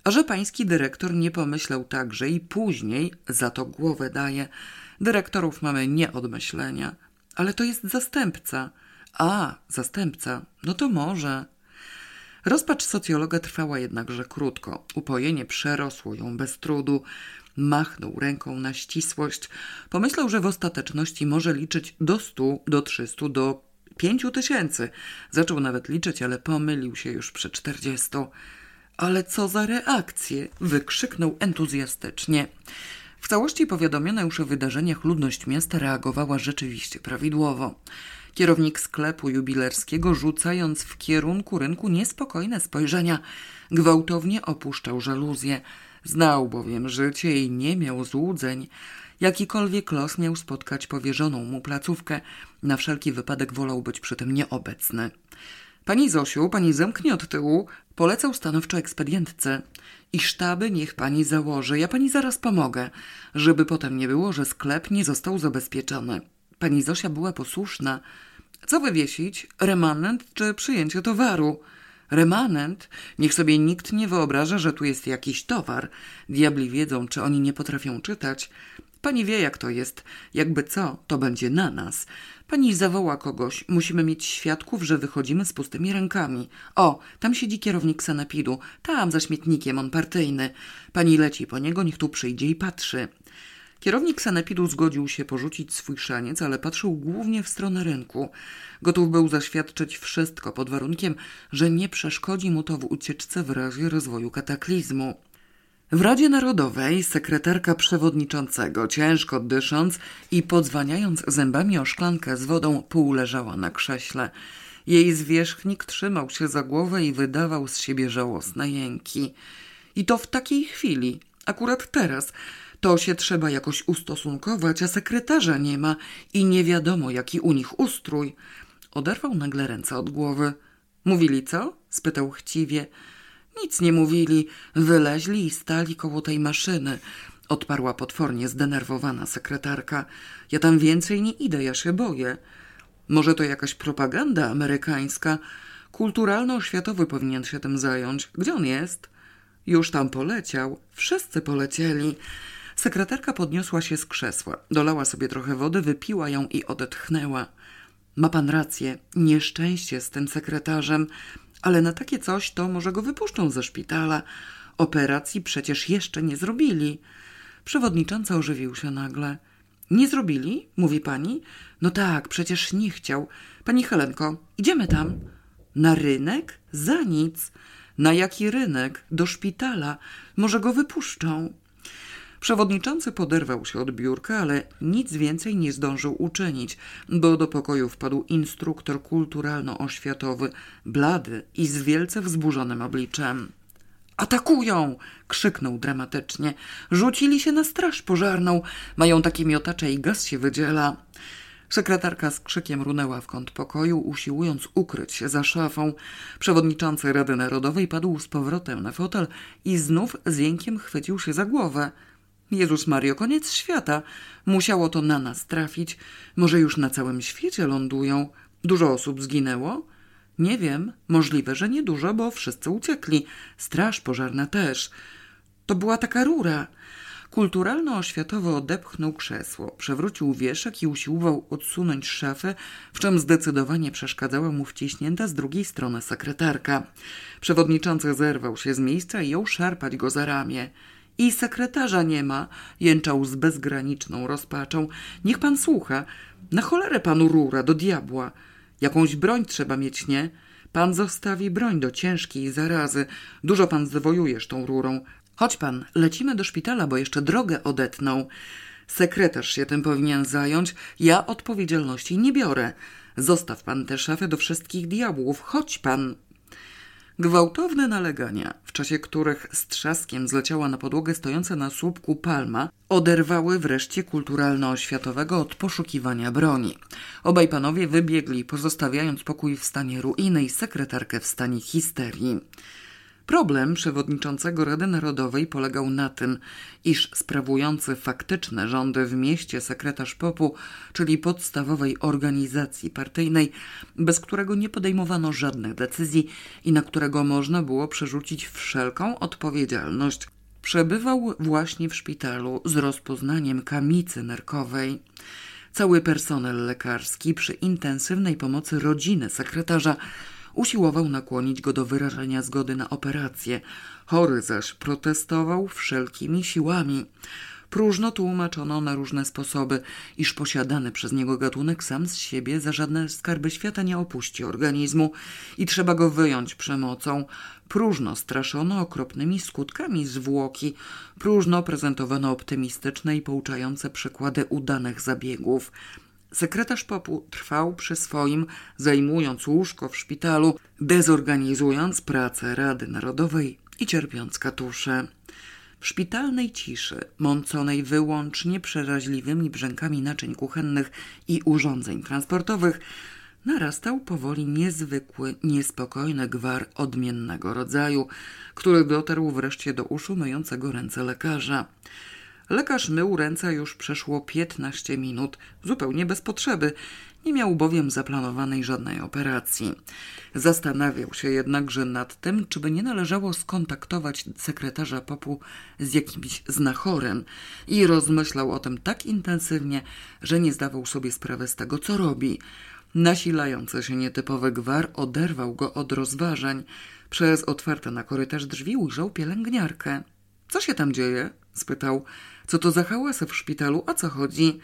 A że pański dyrektor nie pomyślał także i później za to głowę daje. Dyrektorów mamy nie od myślenia. Ale to jest zastępca. A, zastępca, no to może. Rozpacz socjologa trwała jednakże krótko. Upojenie przerosło ją bez trudu. Machnął ręką na ścisłość. Pomyślał, że w ostateczności może liczyć do stu, do trzystu, do pięciu tysięcy. Zaczął nawet liczyć, ale pomylił się już przy czterdziestu. Ale co za reakcję! wykrzyknął entuzjastycznie. W całości powiadomiona już o wydarzeniach ludność miasta reagowała rzeczywiście prawidłowo. Kierownik sklepu jubilerskiego, rzucając w kierunku rynku niespokojne spojrzenia, gwałtownie opuszczał żaluzję. Znał bowiem życie i nie miał złudzeń. Jakikolwiek los miał spotkać powierzoną mu placówkę, na wszelki wypadek wolał być przy tym nieobecny. Pani Zosiu, pani zamknie od tyłu, polecał stanowczo ekspedientce. I sztaby niech pani założy, ja pani zaraz pomogę, żeby potem nie było, że sklep nie został zabezpieczony. Pani Zosia była posłuszna. Co wywiesić? Remanent czy przyjęcie towaru? Remanent? Niech sobie nikt nie wyobraża, że tu jest jakiś towar. Diabli wiedzą, czy oni nie potrafią czytać. Pani wie, jak to jest. Jakby co, to będzie na nas. Pani zawoła kogoś. Musimy mieć świadków, że wychodzimy z pustymi rękami. O, tam siedzi kierownik sanepidu. Tam, za śmietnikiem, on partyjny. Pani leci po niego, niech tu przyjdzie i patrzy. Kierownik sanepidu zgodził się porzucić swój szaniec, ale patrzył głównie w stronę rynku. Gotów był zaświadczyć wszystko pod warunkiem, że nie przeszkodzi mu to w ucieczce w razie rozwoju kataklizmu. W Radzie Narodowej sekretarka przewodniczącego, ciężko dysząc i podzwaniając zębami o szklankę z wodą, półleżała na krześle. Jej zwierzchnik trzymał się za głowę i wydawał z siebie żałosne jęki. I to w takiej chwili, akurat teraz, to się trzeba jakoś ustosunkować, a sekretarza nie ma i nie wiadomo, jaki u nich ustrój. Oderwał nagle ręce od głowy. Mówili co? spytał chciwie. Nic nie mówili. Wyleźli i stali koło tej maszyny. Odparła potwornie zdenerwowana sekretarka. Ja tam więcej nie idę, ja się boję. Może to jakaś propaganda amerykańska? Kulturalno-oświatowy powinien się tym zająć. Gdzie on jest? Już tam poleciał. Wszyscy polecieli. Sekretarka podniosła się z krzesła, dolała sobie trochę wody, wypiła ją i odetchnęła. Ma pan rację, nieszczęście z tym sekretarzem, ale na takie coś to może go wypuszczą ze szpitala. Operacji przecież jeszcze nie zrobili. Przewodnicząca ożywił się nagle. Nie zrobili? Mówi pani? No tak, przecież nie chciał. Pani Helenko, idziemy tam. Na rynek? Za nic. Na jaki rynek? Do szpitala. Może go wypuszczą. Przewodniczący poderwał się od biurka, ale nic więcej nie zdążył uczynić, bo do pokoju wpadł instruktor kulturalno-oświatowy, blady i z wielce wzburzonym obliczem. Atakują! krzyknął dramatycznie. Rzucili się na straż pożarną. Mają takie miotacze i gaz się wydziela. Sekretarka z krzykiem runęła w kąt pokoju, usiłując ukryć się za szafą. Przewodniczący Rady Narodowej padł z powrotem na fotel i znów z jękiem chwycił się za głowę. Jezus Mario, koniec świata. Musiało to na nas trafić. Może już na całym świecie lądują. Dużo osób zginęło? Nie wiem, możliwe, że niedużo, bo wszyscy uciekli. Straż pożarna też. To była taka rura. Kulturalno-oświatowo odepchnął krzesło, przewrócił wieszek i usiłował odsunąć szafę, w czym zdecydowanie przeszkadzała mu wciśnięta z drugiej strony sekretarka. Przewodniczący zerwał się z miejsca i jął szarpać go za ramię. I sekretarza nie ma, jęczał z bezgraniczną rozpaczą. Niech pan słucha. Na cholerę panu rura, do diabła. Jakąś broń trzeba mieć, nie? Pan zostawi broń do ciężkiej zarazy. Dużo pan zwojujesz tą rurą. Chodź pan, lecimy do szpitala, bo jeszcze drogę odetną. Sekretarz się tym powinien zająć. Ja odpowiedzialności nie biorę. Zostaw pan tę szafę do wszystkich diabłów. Chodź pan. Gwałtowne nalegania, w czasie których z trzaskiem zleciała na podłogę stojąca na słupku palma, oderwały wreszcie kulturalno-oświatowego od poszukiwania broni. Obaj panowie wybiegli, pozostawiając pokój w stanie ruiny i sekretarkę w stanie histerii. Problem przewodniczącego Rady Narodowej polegał na tym, iż sprawujący faktyczne rządy w mieście sekretarz popu, czyli podstawowej organizacji partyjnej, bez którego nie podejmowano żadnych decyzji i na którego można było przerzucić wszelką odpowiedzialność, przebywał właśnie w szpitalu z rozpoznaniem kamicy nerkowej. Cały personel lekarski przy intensywnej pomocy rodziny sekretarza usiłował nakłonić go do wyrażenia zgody na operację. Chory zaś protestował wszelkimi siłami. Próżno tłumaczono na różne sposoby, iż posiadany przez niego gatunek sam z siebie za żadne skarby świata nie opuści organizmu i trzeba go wyjąć przemocą. Próżno straszono okropnymi skutkami zwłoki, próżno prezentowano optymistyczne i pouczające przykłady udanych zabiegów. Sekretarz popu trwał przy swoim, zajmując łóżko w szpitalu, dezorganizując pracę Rady Narodowej i cierpiąc katusze. W szpitalnej ciszy, mąconej wyłącznie przeraźliwymi brzękami naczyń kuchennych i urządzeń transportowych, narastał powoli niezwykły, niespokojny gwar odmiennego rodzaju, który dotarł wreszcie do uszu myjącego ręce lekarza. Lekarz mył ręce już przeszło piętnaście minut, zupełnie bez potrzeby. Nie miał bowiem zaplanowanej żadnej operacji. Zastanawiał się jednakże nad tym, czy by nie należało skontaktować sekretarza popu z jakimś znachorem i rozmyślał o tym tak intensywnie, że nie zdawał sobie sprawy z tego, co robi. Nasilający się nietypowy gwar oderwał go od rozważań. Przez otwarte na korytarz drzwi ujrzał pielęgniarkę. Co się tam dzieje? spytał. Co to za hałasy w szpitalu? O co chodzi?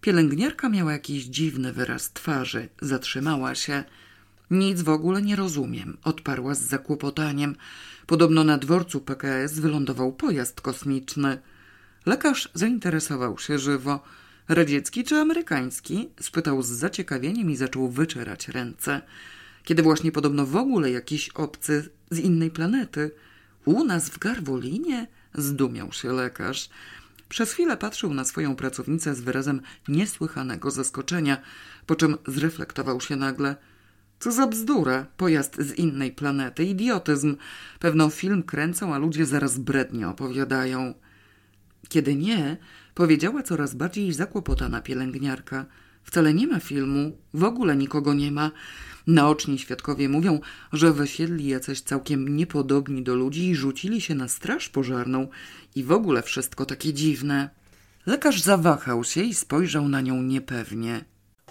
Pielęgniarka miała jakiś dziwny wyraz twarzy. Zatrzymała się. Nic w ogóle nie rozumiem, odparła z zakłopotaniem. Podobno na dworcu PKS wylądował pojazd kosmiczny. Lekarz zainteresował się żywo. Radziecki czy amerykański? spytał z zaciekawieniem i zaczął wyczerać ręce. Kiedy właśnie podobno w ogóle jakiś obcy z innej planety. U nas w Garwolinie? Zdumiał się lekarz. Przez chwilę patrzył na swoją pracownicę z wyrazem niesłychanego zaskoczenia, po czym zreflektował się nagle. Co za bzdura, pojazd z innej planety, idiotyzm. Pewno film kręcą, a ludzie zaraz brednie opowiadają. Kiedy nie, powiedziała coraz bardziej zakłopotana pielęgniarka. Wcale nie ma filmu, w ogóle nikogo nie ma. Naoczni świadkowie mówią, że wysiedli jacyś całkiem niepodobni do ludzi i rzucili się na straż pożarną i w ogóle wszystko takie dziwne. Lekarz zawahał się i spojrzał na nią niepewnie.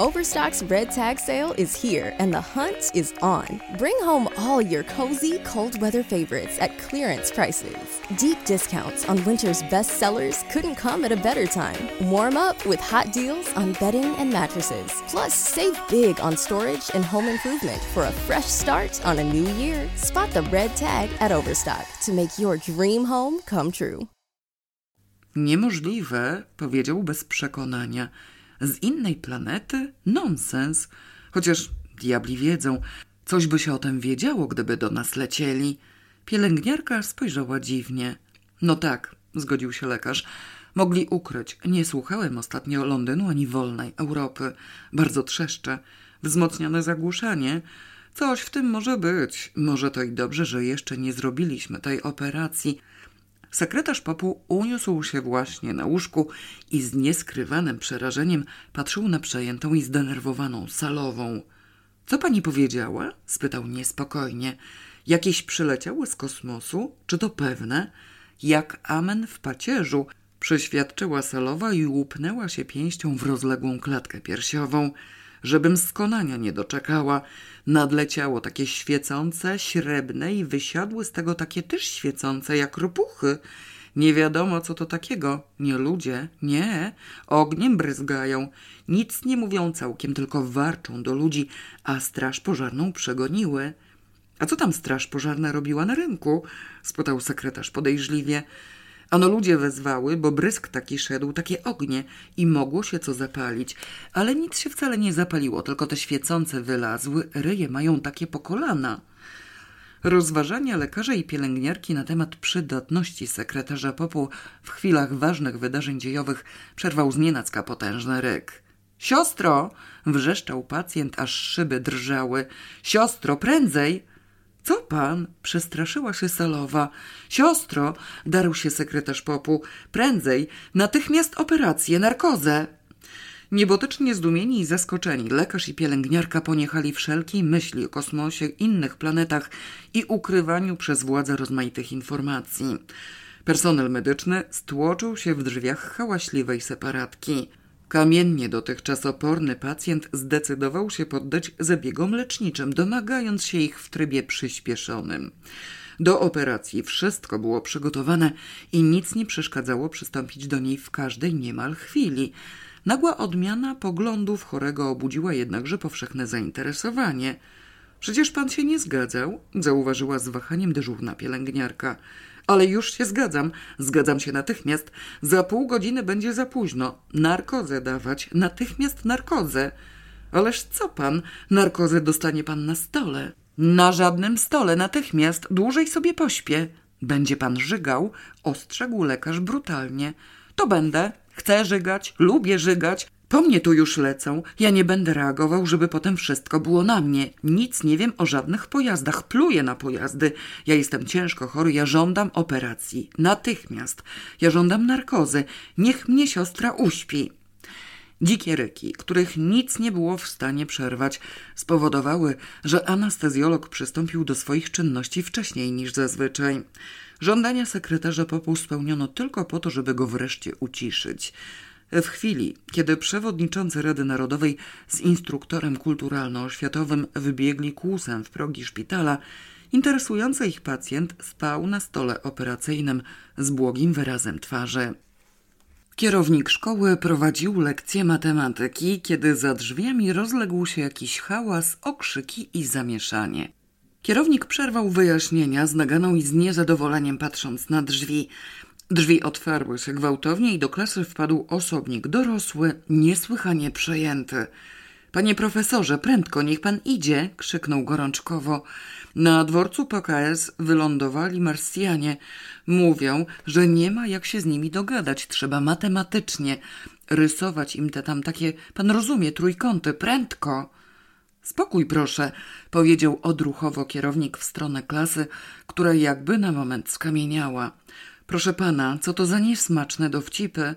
Overstock's red tag sale is here and the hunt is on. Bring home all your cozy, cold weather favorites at clearance prices. Deep discounts on winter's best sellers couldn't come at a better time. Warm up with hot deals on bedding and mattresses. Plus, save big on storage and home improvement for a fresh start on a new year. Spot the red tag at Overstock to make your dream home come true. Niemożliwe, powiedział bez przekonania. Z innej planety? Nonsens. Chociaż Diabli wiedzą. Coś by się o tym wiedziało, gdyby do nas lecieli. Pielęgniarka spojrzała dziwnie. No tak, zgodził się lekarz. Mogli ukryć. Nie słuchałem ostatnio Londynu ani wolnej Europy. Bardzo trzeszcze. Wzmocnione zagłuszanie. Coś w tym może być. Może to i dobrze, że jeszcze nie zrobiliśmy tej operacji. Sekretarz popu uniósł się właśnie na łóżku i z nieskrywanym przerażeniem patrzył na przejętą i zdenerwowaną salową. Co pani powiedziała? spytał niespokojnie. Jakieś przyleciały z kosmosu? Czy to pewne? Jak amen w pacierzu, przeświadczyła salowa i łupnęła się pięścią w rozległą klatkę piersiową. Żebym skonania nie doczekała. Nadleciało takie świecące, śrebne i wysiadły z tego takie też świecące jak ropuchy. Nie wiadomo, co to takiego. Nie ludzie, nie. Ogniem bryzgają. Nic nie mówią całkiem, tylko warczą do ludzi, a straż pożarną przegoniły. A co tam straż pożarna robiła na rynku? spytał sekretarz podejrzliwie. Ano ludzie wezwały, bo brysk taki szedł, takie ognie i mogło się co zapalić. Ale nic się wcale nie zapaliło, tylko te świecące wylazły, ryje mają takie po kolana. Rozważania lekarza i pielęgniarki na temat przydatności sekretarza popu w chwilach ważnych wydarzeń dziejowych przerwał znienacka potężny ryk. Siostro! wrzeszczał pacjent, aż szyby drżały. Siostro, prędzej! Co pan? Przestraszyła się salowa. Siostro, darł się sekretarz popu. Prędzej, natychmiast operację, narkozę. Niebotycznie zdumieni i zaskoczeni, lekarz i pielęgniarka poniechali wszelkiej myśli o kosmosie, innych planetach i ukrywaniu przez władze rozmaitych informacji. Personel medyczny stłoczył się w drzwiach hałaśliwej separatki. Kamiennie dotychczas oporny pacjent zdecydował się poddać zabiegom leczniczym, domagając się ich w trybie przyspieszonym. Do operacji wszystko było przygotowane i nic nie przeszkadzało przystąpić do niej w każdej niemal chwili. Nagła odmiana poglądów chorego obudziła jednakże powszechne zainteresowanie. Przecież pan się nie zgadzał, zauważyła z wahaniem dyżurna pielęgniarka. Ale już się zgadzam, zgadzam się natychmiast. Za pół godziny będzie za późno. Narkozę dawać, natychmiast narkozę. Ależ co pan? Narkozę dostanie pan na stole. Na żadnym stole, natychmiast, dłużej sobie pośpię. Będzie pan żygał, ostrzegł lekarz brutalnie. To będę. Chcę żygać, lubię żygać. Po mnie tu już lecą. Ja nie będę reagował, żeby potem wszystko było na mnie. Nic nie wiem o żadnych pojazdach. Pluję na pojazdy. Ja jestem ciężko chory. Ja żądam operacji. Natychmiast. Ja żądam narkozy. Niech mnie siostra uśpi. Dzikie ryki, których nic nie było w stanie przerwać, spowodowały, że anestezjolog przystąpił do swoich czynności wcześniej niż zazwyczaj. Żądania sekretarza popu spełniono tylko po to, żeby go wreszcie uciszyć. W chwili, kiedy przewodniczący Rady Narodowej z instruktorem kulturalno-oświatowym wybiegli kłusem w progi szpitala, interesujący ich pacjent spał na stole operacyjnym z błogim wyrazem twarzy. Kierownik szkoły prowadził lekcję matematyki, kiedy za drzwiami rozległ się jakiś hałas, okrzyki i zamieszanie. Kierownik przerwał wyjaśnienia z naganą i z niezadowoleniem patrząc na drzwi. Drzwi otwarły się gwałtownie i do klasy wpadł osobnik dorosły, niesłychanie przejęty. Panie profesorze, prędko, niech pan idzie, krzyknął gorączkowo. Na dworcu PKS wylądowali Marsjanie. Mówią, że nie ma jak się z nimi dogadać, trzeba matematycznie rysować im te tam takie, pan rozumie, trójkąty, prędko. Spokój proszę, powiedział odruchowo kierownik w stronę klasy, która jakby na moment skamieniała. Proszę pana, co to za niesmaczne dowcipy?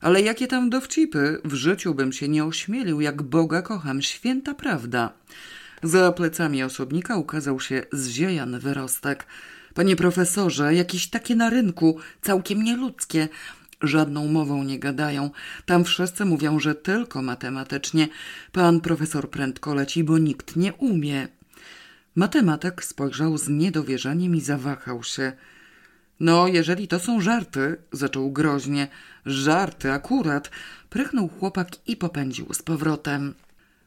Ale jakie tam dowcipy? W życiu bym się nie ośmielił, jak Boga kocham, święta prawda. Za plecami osobnika ukazał się zziejany wyrostek. Panie profesorze, jakieś takie na rynku, całkiem nieludzkie. Żadną mową nie gadają. Tam wszyscy mówią, że tylko matematycznie. Pan profesor prędko leci, bo nikt nie umie. Matematyk spojrzał z niedowierzaniem i zawahał się. No, jeżeli to są żarty, zaczął groźnie. Żarty, akurat. Prychnął chłopak i popędził z powrotem.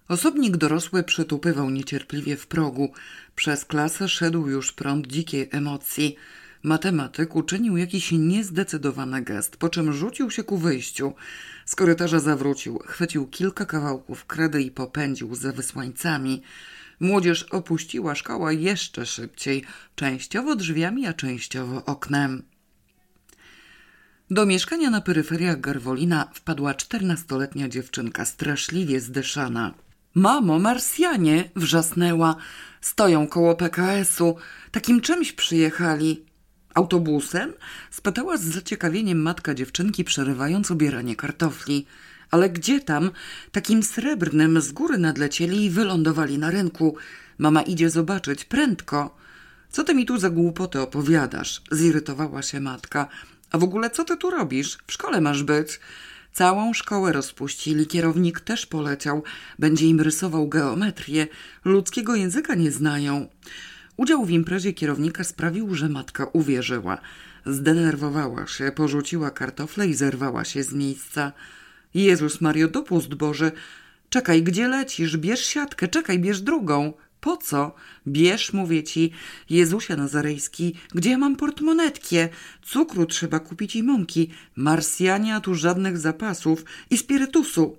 Osobnik dorosły przytupywał niecierpliwie w progu. Przez klasę szedł już prąd dzikiej emocji. Matematyk uczynił jakiś niezdecydowany gest, po czym rzucił się ku wyjściu. Z korytarza zawrócił, chwycił kilka kawałków kredy i popędził za wysłańcami. Młodzież opuściła szkołę jeszcze szybciej, częściowo drzwiami, a częściowo oknem. Do mieszkania na peryferiach Garwolina wpadła czternastoletnia dziewczynka, straszliwie zdyszana. Mamo, Marsjanie! wrzasnęła. Stoją koło PKS-u. Takim czymś przyjechali. Autobusem? spytała z zaciekawieniem matka dziewczynki, przerywając obieranie kartofli. Ale gdzie tam? Takim srebrnym z góry nadlecieli i wylądowali na rynku. Mama idzie zobaczyć, prędko. Co ty mi tu za głupoty opowiadasz? Zirytowała się matka. A w ogóle co ty tu robisz? W szkole masz być. Całą szkołę rozpuścili, kierownik też poleciał. Będzie im rysował geometrię. Ludzkiego języka nie znają. Udział w imprezie kierownika sprawił, że matka uwierzyła. Zdenerwowała się, porzuciła kartofle i zerwała się z miejsca. Jezus Mario, dopust Boże! Czekaj, gdzie lecisz? Bierz siatkę, czekaj, bierz drugą. Po co? Bierz, mówię ci, Jezusie Nazarejski, gdzie ja mam portmonetkie? Cukru trzeba kupić i mąki. Marsjania, tu żadnych zapasów i spirytusu.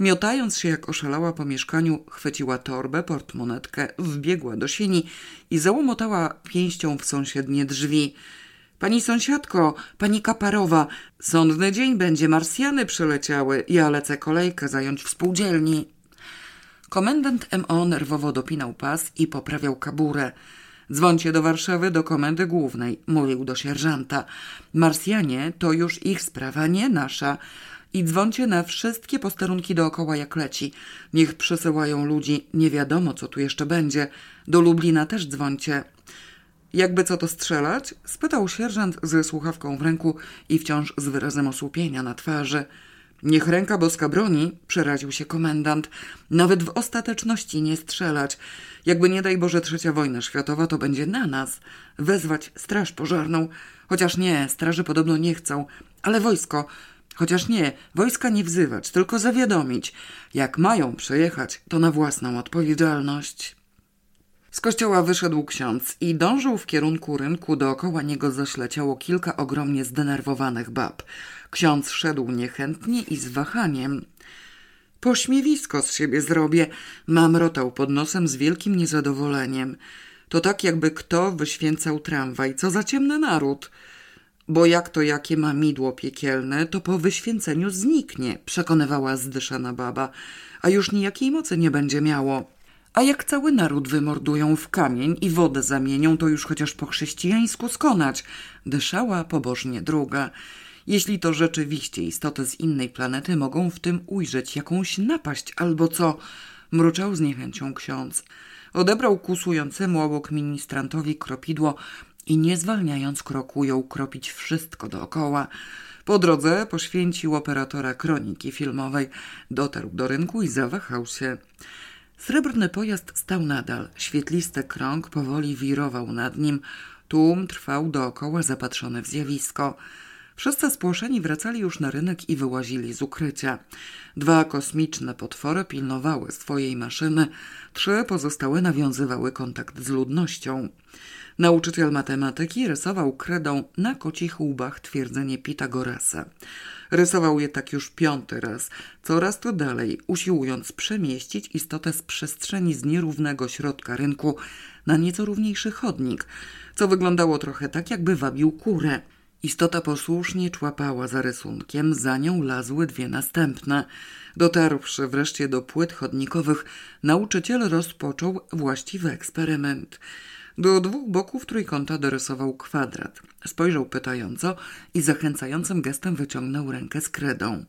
Miotając się jak oszalała po mieszkaniu, chwyciła torbę, portmonetkę, wbiegła do sieni i załomotała pięścią w sąsiednie drzwi. Pani sąsiadko, pani Kaparowa, sądny dzień będzie, Marsjany przyleciały, ja lecę kolejkę zająć w spółdzielni. Komendant MO nerwowo dopinał pas i poprawiał kaburę. Dzwońcie do Warszawy, do komendy głównej, mówił do sierżanta. Marsjanie to już ich sprawa, nie nasza. I dzwońcie na wszystkie posterunki dookoła jak leci. Niech przesyłają ludzi, nie wiadomo co tu jeszcze będzie. Do Lublina też dzwońcie. Jakby co to strzelać? spytał sierżant ze słuchawką w ręku i wciąż z wyrazem osłupienia na twarzy. Niech ręka boska broni, przeraził się komendant. Nawet w ostateczności nie strzelać. Jakby nie daj Boże trzecia wojna światowa, to będzie na nas. Wezwać straż pożarną. Chociaż nie, straży podobno nie chcą. Ale wojsko. Chociaż nie, wojska nie wzywać, tylko zawiadomić. Jak mają przejechać, to na własną odpowiedzialność. Z kościoła wyszedł ksiądz i dążył w kierunku rynku. Dookoła niego zaśleciało kilka ogromnie zdenerwowanych bab. Ksiądz szedł niechętnie i z wahaniem. Pośmiewisko z siebie zrobię, mamrotał pod nosem z wielkim niezadowoleniem. To tak jakby kto wyświęcał tramwaj, co za ciemny naród. Bo jak to jakie ma midło piekielne, to po wyświęceniu zniknie, przekonywała zdyszana baba, a już nijakiej mocy nie będzie miało. A jak cały naród wymordują w kamień i wodę zamienią, to już chociaż po chrześcijańsku skonać, dyszała pobożnie druga. Jeśli to rzeczywiście istoty z innej planety, mogą w tym ujrzeć jakąś napaść albo co, mruczał z niechęcią ksiądz. Odebrał kusującemu obok ministrantowi kropidło i nie zwalniając kroku jął kropić wszystko dookoła. Po drodze poświęcił operatora kroniki filmowej, dotarł do rynku i zawahał się. Srebrny pojazd stał nadal, świetlisty krąg powoli wirował nad nim, tłum trwał dookoła zapatrzony w zjawisko. Wszyscy spłoszeni wracali już na rynek i wyłazili z ukrycia. Dwa kosmiczne potwory pilnowały swojej maszyny, trzy pozostałe nawiązywały kontakt z ludnością. Nauczyciel matematyki rysował kredą na kocich łbach twierdzenie Pitagorasa. Rysował je tak już piąty raz, coraz to dalej, usiłując przemieścić istotę z przestrzeni z nierównego środka rynku na nieco równiejszy chodnik, co wyglądało trochę tak, jakby wabił kurę. Istota posłusznie człapała za rysunkiem, za nią lazły dwie następne. Dotarłszy wreszcie do płyt chodnikowych, nauczyciel rozpoczął właściwy eksperyment. Do dwóch boków trójkąta dorysował kwadrat. Spojrzał pytająco i zachęcającym gestem wyciągnął rękę z kredą.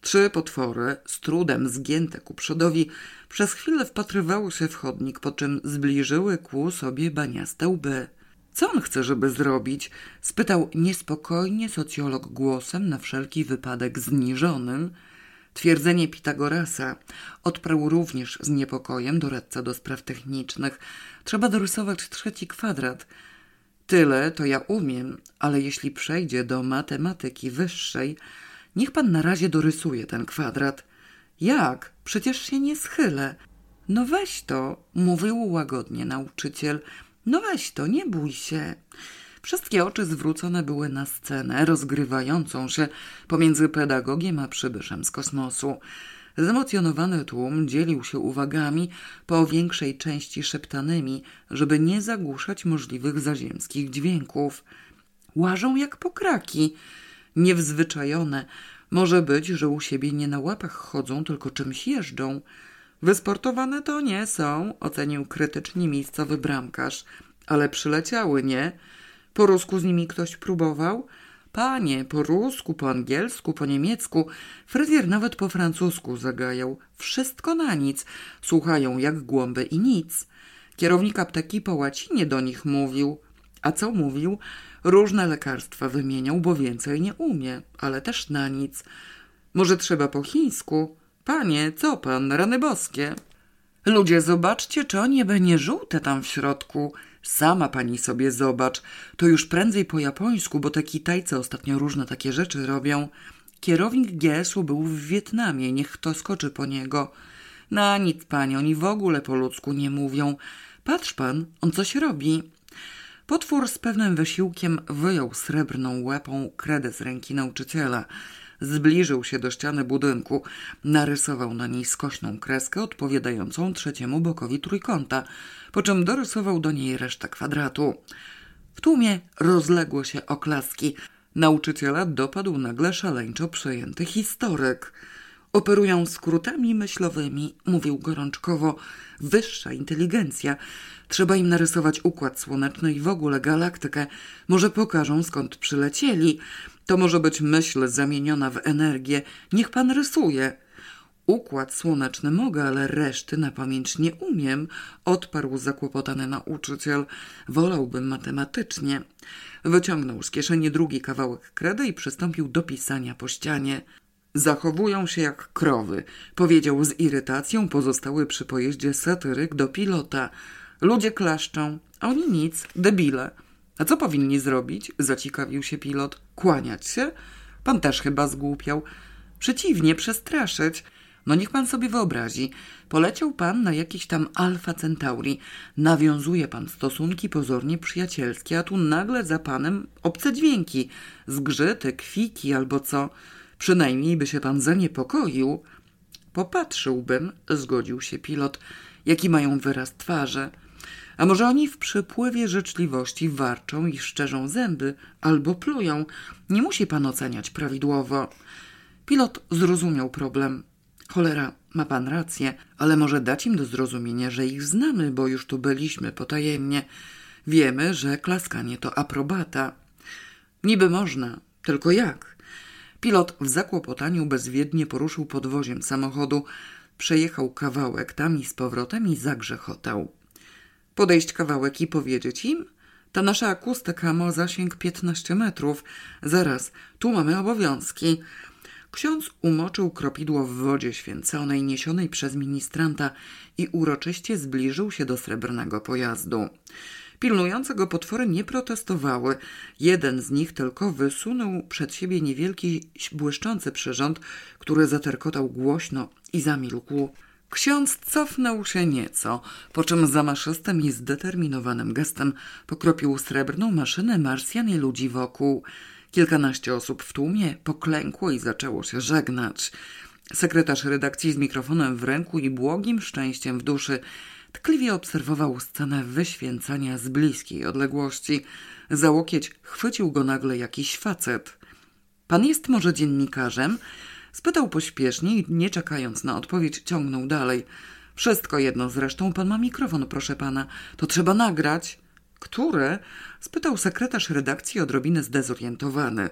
Trzy potwory, z trudem zgięte ku przodowi, przez chwilę wpatrywały się w chodnik, po czym zbliżyły ku sobie baniaste łby. Co on chce, żeby zrobić? spytał niespokojnie socjolog głosem, na wszelki wypadek zniżonym. Twierdzenie Pitagorasa odparł również z niepokojem doradca do spraw technicznych. Trzeba dorysować trzeci kwadrat. Tyle to ja umiem, ale jeśli przejdzie do matematyki wyższej, niech pan na razie dorysuje ten kwadrat. Jak? Przecież się nie schylę. No weź to, mówił łagodnie nauczyciel. No weź to, nie bój się. Wszystkie oczy zwrócone były na scenę rozgrywającą się pomiędzy pedagogiem a przybyszem z kosmosu. Zemocjonowany tłum dzielił się uwagami, po większej części szeptanymi, żeby nie zagłuszać możliwych zaziemskich dźwięków. Łażą jak pokraki, niewzwyczajone. Może być, że u siebie nie na łapach chodzą, tylko czymś jeżdżą. Wysportowane to nie są, ocenił krytycznie miejscowy bramkarz. Ale przyleciały, nie? Po rusku z nimi ktoś próbował? Panie, po rusku, po angielsku, po niemiecku, fryzjer nawet po francusku zagajał. Wszystko na nic. Słuchają jak głąby i nic. Kierownik apteki po łacinie do nich mówił. A co mówił? Różne lekarstwa wymieniał, bo więcej nie umie, ale też na nic. Może trzeba po chińsku? Panie, co pan, rany boskie? Ludzie, zobaczcie, czy o niebe nie żółte tam w środku. Sama pani sobie zobacz. To już prędzej po japońsku, bo te Kitajcy ostatnio różne takie rzeczy robią. Kierownik GS-u był w Wietnamie, niech kto skoczy po niego. Na nic, pani, oni w ogóle po ludzku nie mówią. Patrz pan, on coś robi. Potwór z pewnym wysiłkiem wyjął srebrną łepą kredę z ręki nauczyciela. Zbliżył się do ściany budynku, narysował na niej skośną kreskę odpowiadającą trzeciemu bokowi trójkąta, po czym dorysował do niej resztę kwadratu. W tłumie rozległo się oklaski. Nauczyciela dopadł nagle szaleńczo przejęty historyk. Operują skrótami myślowymi, mówił gorączkowo. Wyższa inteligencja. Trzeba im narysować układ słoneczny i w ogóle galaktykę. Może pokażą skąd przylecieli. To może być myśl zamieniona w energię. Niech pan rysuje. Układ słoneczny mogę, ale reszty na pamięć nie umiem, odparł zakłopotany nauczyciel. Wolałbym matematycznie. Wyciągnął z kieszeni drugi kawałek kredy i przystąpił do pisania po ścianie. Zachowują się jak krowy, powiedział z irytacją pozostały przy pojeździe satyryk do pilota. Ludzie klaszczą, a oni nic, debile. A co powinni zrobić? Zaciekawił się pilot. Kłaniać się? Pan też chyba zgłupiał. Przeciwnie, przestraszyć. No niech pan sobie wyobrazi. Poleciał pan na jakiś tam Alfa Centauri. Nawiązuje pan stosunki pozornie przyjacielskie, a tu nagle za panem obce dźwięki. Zgrzyty, kwiki albo co. Przynajmniej by się pan zaniepokoił. Popatrzyłbym, zgodził się pilot, jaki mają wyraz twarzy. A może oni w przypływie życzliwości warczą i szczerzą zęby albo plują. Nie musi pan oceniać prawidłowo. Pilot zrozumiał problem. Cholera, ma pan rację, ale może dać im do zrozumienia, że ich znamy, bo już tu byliśmy potajemnie. Wiemy, że klaskanie to aprobata. Niby można, tylko jak? Pilot w zakłopotaniu bezwiednie poruszył podwoziem samochodu, przejechał kawałek tam i z powrotem i zagrzechotał. Podejść kawałek i powiedzieć im? Ta nasza akustyka ma zasięg 15 metrów. Zaraz, tu mamy obowiązki. Ksiądz umoczył kropidło w wodzie święconej niesionej przez ministranta i uroczyście zbliżył się do srebrnego pojazdu. Pilnujące go potwory nie protestowały. Jeden z nich tylko wysunął przed siebie niewielki, błyszczący przyrząd, który zaterkotał głośno i zamilkł. Ksiądz cofnął się nieco, po czym zamaszystym i zdeterminowanym gestem pokropił srebrną maszynę Marsjan i ludzi wokół. Kilkanaście osób w tłumie poklękło i zaczęło się żegnać. Sekretarz redakcji z mikrofonem w ręku i błogim szczęściem w duszy tkliwie obserwował scenę wyświęcania z bliskiej odległości. Za łokieć chwycił go nagle jakiś facet. Pan jest może dziennikarzem? Spytał pośpiesznie i nie czekając na odpowiedź ciągnął dalej. Wszystko jedno zresztą, pan ma mikrofon, proszę pana. To trzeba nagrać. Które? spytał sekretarz redakcji odrobinę zdezorientowany.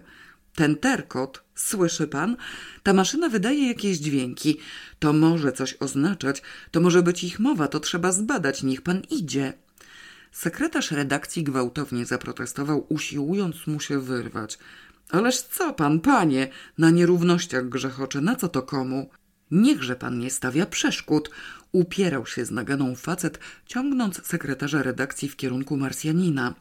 Ten terkot, słyszy pan? Ta maszyna wydaje jakieś dźwięki. To może coś oznaczać, to może być ich mowa, to trzeba zbadać, niech pan idzie. Sekretarz redakcji gwałtownie zaprotestował, usiłując mu się wyrwać. Ależ co pan, panie, na nierównościach grzechocze, na co to komu? Niechże pan nie stawia przeszkód. Upierał się z naganą facet, ciągnąc sekretarza redakcji w kierunku Marsjanina.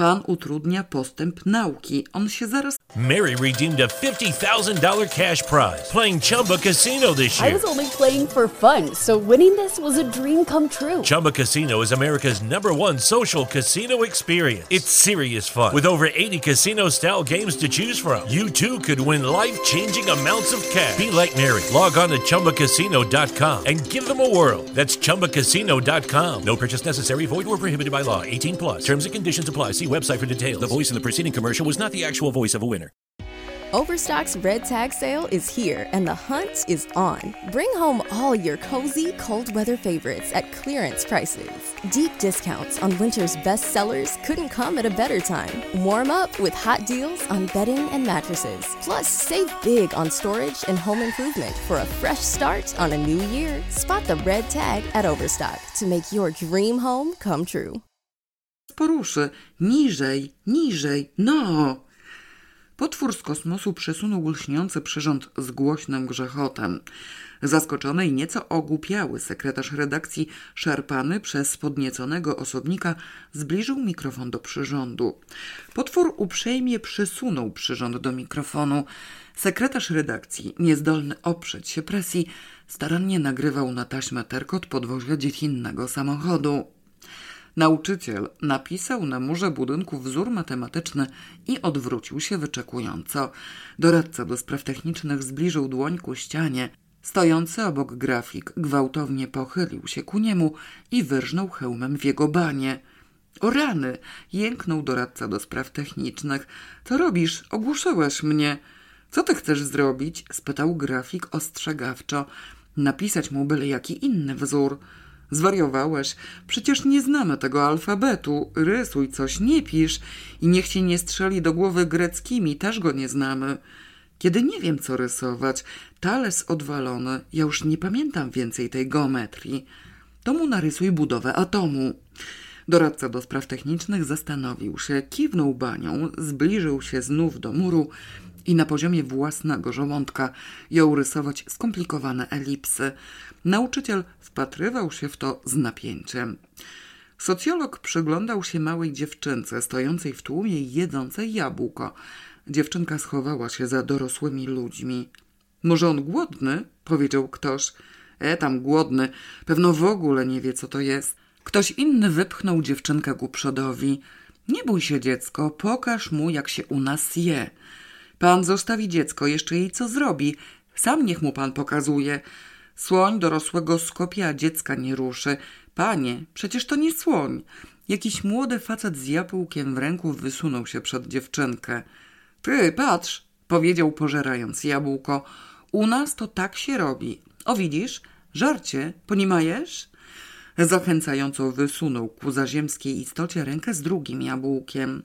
Pan utrudnia postęp nauki. On się zaraz Mary redeemed a $50,000 cash prize playing Chumba Casino this year. I was only playing for fun, so winning this was a dream come true. Chumba Casino is America's number one social casino experience. It's serious fun. With over 80 casino style games to choose from, you too could win life changing amounts of cash. Be like Mary. Log on to chumbacasino.com and give them a whirl. That's chumbacasino.com. No purchase necessary, void or prohibited by law. 18 plus. Terms and conditions apply. See website for details. The voice in the preceding commercial was not the actual voice of a winner. Overstock's red tag sale is here and the hunt is on. Bring home all your cozy, cold weather favorites at clearance prices. Deep discounts on winter's best sellers couldn't come at a better time. Warm up with hot deals on bedding and mattresses. Plus, save big on storage and home improvement for a fresh start on a new year. Spot the red tag at Overstock to make your dream home come true. Poruszy. Niżej, niżej, no! Potwór z kosmosu przesunął lśniący przyrząd z głośnym grzechotem. Zaskoczony i nieco ogłupiały sekretarz redakcji, szarpany przez podnieconego osobnika, zbliżył mikrofon do przyrządu. Potwór uprzejmie przysunął przyrząd do mikrofonu. Sekretarz redakcji, niezdolny oprzeć się presji, starannie nagrywał na taśmę terkot podwozia dziecinnego samochodu. Nauczyciel napisał na murze budynku wzór matematyczny i odwrócił się wyczekująco. Doradca do spraw technicznych zbliżył dłoń ku ścianie. Stojący obok grafik gwałtownie pochylił się ku niemu i wyrżnął hełmem w jego banie. O rany! jęknął doradca do spraw technicznych. Co robisz? Ogłuszyłeś mnie. Co ty chcesz zrobić? spytał grafik ostrzegawczo. Napisać mu byle jaki inny wzór. Zwariowałeś? Przecież nie znamy tego alfabetu. Rysuj coś, nie pisz. I niech ci nie strzeli do głowy greckimi, też go nie znamy. Kiedy nie wiem, co rysować, Tales odwalony, ja już nie pamiętam więcej tej geometrii. To mu narysuj budowę atomu. Doradca do spraw technicznych zastanowił się, kiwnął banią, zbliżył się znów do muru i na poziomie własnego żołądka jął rysować skomplikowane elipsy. Nauczyciel wpatrywał się w to z napięciem. Socjolog przyglądał się małej dziewczynce stojącej w tłumie i jedzącej jabłko. Dziewczynka schowała się za dorosłymi ludźmi. Może on głodny? powiedział ktoś. E, tam głodny. Pewno w ogóle nie wie, co to jest. Ktoś inny wypchnął dziewczynkę ku przodowi. Nie bój się, dziecko, pokaż mu, jak się u nas je. Pan zostawi dziecko, jeszcze jej co zrobi. Sam niech mu pan pokazuje. Słoń dorosłego skopie, a dziecka nie ruszy. Panie, przecież to nie słoń. Jakiś młody facet z jabłkiem w ręku wysunął się przed dziewczynkę. Ty, patrz, powiedział pożerając jabłko. U nas to tak się robi. O widzisz, żarcie, ponimajesz? Zachęcająco wysunął ku zaziemskiej istocie rękę z drugim jabłkiem.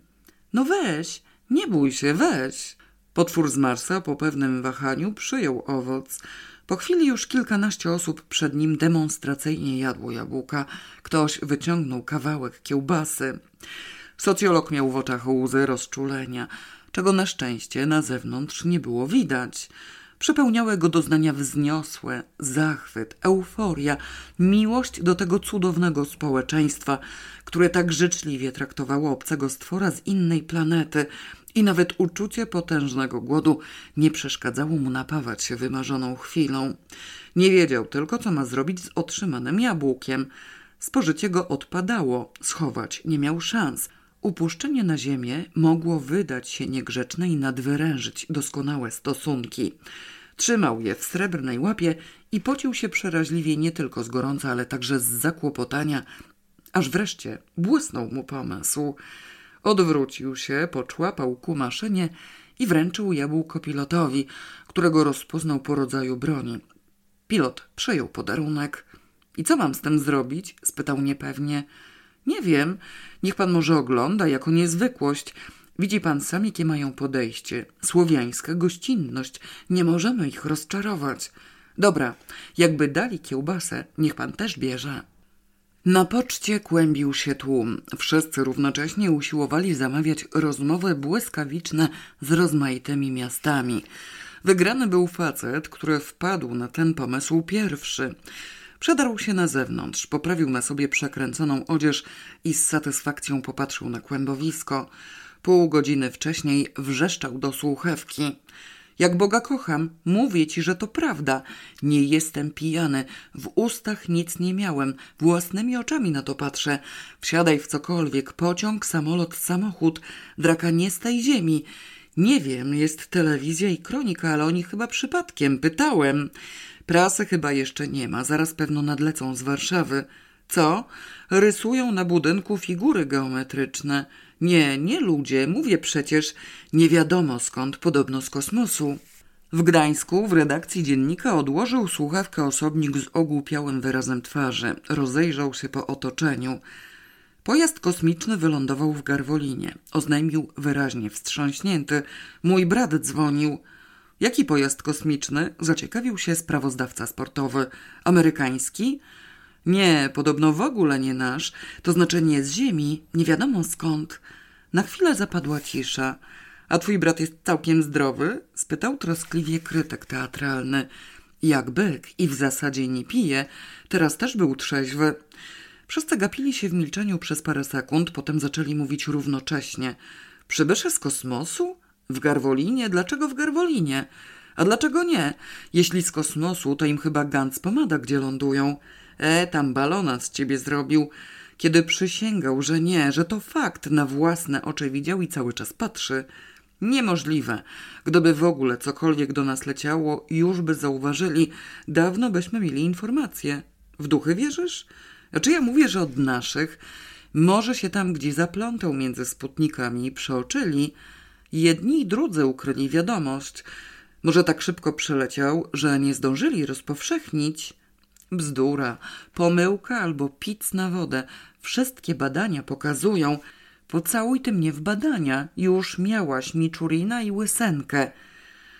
No weź, nie bój się, weź. Potwór z Marsa po pewnym wahaniu przyjął owoc. Po chwili już kilkanaście osób przed nim demonstracyjnie jadło jabłka. Ktoś wyciągnął kawałek kiełbasy. Socjolog miał w oczach łzy rozczulenia, czego na szczęście na zewnątrz nie było widać. Przepełniały go doznania wzniosłe, zachwyt, euforia, miłość do tego cudownego społeczeństwa, które tak życzliwie traktowało obcego stwora z innej planety i nawet uczucie potężnego głodu nie przeszkadzało mu napawać się wymarzoną chwilą. Nie wiedział tylko, co ma zrobić z otrzymanym jabłkiem. Spożycie go odpadało, schować nie miał szans. Upuszczenie na ziemię mogło wydać się niegrzeczne i nadwyrężyć doskonałe stosunki. Trzymał je w srebrnej łapie i pocił się przeraźliwie nie tylko z gorąca, ale także z zakłopotania, aż wreszcie błysnął mu pomysł. Odwrócił się, poczłapał ku maszynie i wręczył jabłko pilotowi, którego rozpoznał po rodzaju broni. Pilot przejął podarunek. I co mam z tym zrobić? spytał niepewnie. Nie wiem. Niech pan może ogląda jako niezwykłość. Widzi pan sam, jakie mają podejście. Słowiańska gościnność. Nie możemy ich rozczarować. Dobra, jakby dali kiełbasę, niech pan też bierze. Na poczcie kłębił się tłum. Wszyscy równocześnie usiłowali zamawiać rozmowy błyskawiczne z rozmaitymi miastami. Wygrany był facet, który wpadł na ten pomysł pierwszy. Przedarł się na zewnątrz, poprawił na sobie przekręconą odzież i z satysfakcją popatrzył na kłębowisko. Pół godziny wcześniej wrzeszczał do słuchewki. Jak Boga kocham, mówię ci, że to prawda. Nie jestem pijany, w ustach nic nie miałem, własnymi oczami na to patrzę. Wsiadaj w cokolwiek, pociąg, samolot, samochód, draka nie z tej ziemi. Nie wiem, jest telewizja i kronika, ale oni chyba przypadkiem. Pytałem. Prasy chyba jeszcze nie ma, zaraz pewno nadlecą z Warszawy. Co? Rysują na budynku figury geometryczne. Nie, nie ludzie, mówię przecież, nie wiadomo skąd, podobno z kosmosu. W Gdańsku w redakcji dziennika odłożył słuchawkę osobnik z ogłupiałym wyrazem twarzy. Rozejrzał się po otoczeniu. Pojazd kosmiczny wylądował w Garwolinie. Oznajmił wyraźnie wstrząśnięty. Mój brat dzwonił. Jaki pojazd kosmiczny? Zaciekawił się sprawozdawca sportowy. Amerykański? Nie, podobno w ogóle nie nasz. To znaczy nie z ziemi, nie wiadomo skąd. Na chwilę zapadła cisza. A twój brat jest całkiem zdrowy? spytał troskliwie krytyk teatralny. Jak byk i w zasadzie nie pije, teraz też był trzeźwy. Wszyscy gapili się w milczeniu przez parę sekund, potem zaczęli mówić równocześnie. Przybysze z kosmosu? W Garwolinie? Dlaczego w Garwolinie? A dlaczego nie? Jeśli z kosmosu, to im chyba Gantz pomada, gdzie lądują. E, tam balona z ciebie zrobił. Kiedy przysięgał, że nie, że to fakt, na własne oczy widział i cały czas patrzy. Niemożliwe. Gdyby w ogóle cokolwiek do nas leciało, już by zauważyli. Dawno byśmy mieli informacje. W duchy wierzysz? Znaczy ja mówię, że od naszych. Może się tam gdzieś zaplątał między sputnikami i przeoczyli. Jedni i drudzy ukryli wiadomość. Może tak szybko przeleciał, że nie zdążyli rozpowszechnić. Bzdura, pomyłka albo pic na wodę. Wszystkie badania pokazują. Pocałuj ty mnie w badania. Już miałaś Miczurina i Łysenkę.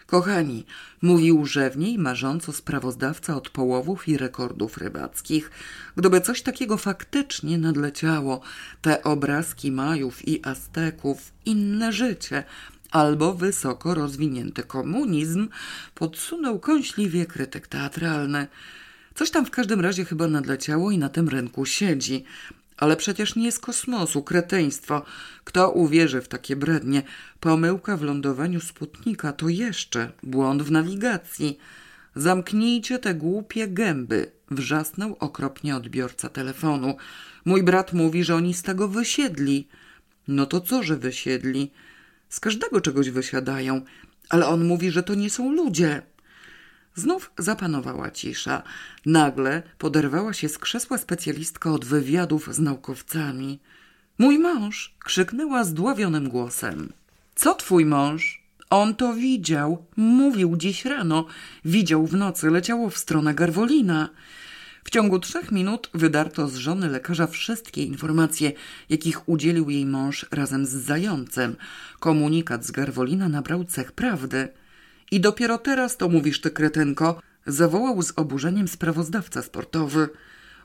Kochani, mówił rzewniej, marząco sprawozdawca od połowów i rekordów rybackich. Gdyby coś takiego faktycznie nadleciało, te obrazki Majów i Azteków, inne życie, albo wysoko rozwinięty komunizm, podsunął kąśliwie krytyk teatralny. Coś tam w każdym razie chyba nadleciało i na tym rynku siedzi. Ale przecież nie z kosmosu, kreteństwo. Kto uwierzy w takie brednie? Pomyłka w lądowaniu Sputnika to jeszcze błąd w nawigacji. Zamknijcie te głupie gęby, wrzasnął okropnie odbiorca telefonu. Mój brat mówi, że oni z tego wysiedli. No to co, że wysiedli? Z każdego czegoś wysiadają, ale on mówi, że to nie są ludzie. Znów zapanowała cisza. Nagle poderwała się z krzesła specjalistka od wywiadów z naukowcami. Mój mąż! krzyknęła zdławionym głosem. Co twój mąż? On to widział. Mówił dziś rano. Widział w nocy, leciało w stronę Garwolina. W ciągu trzech minut wydarto z żony lekarza wszystkie informacje, jakich udzielił jej mąż razem z zającem. Komunikat z Garwolina nabrał cech prawdy. I dopiero teraz to mówisz ty, kretynko, zawołał z oburzeniem sprawozdawca sportowy.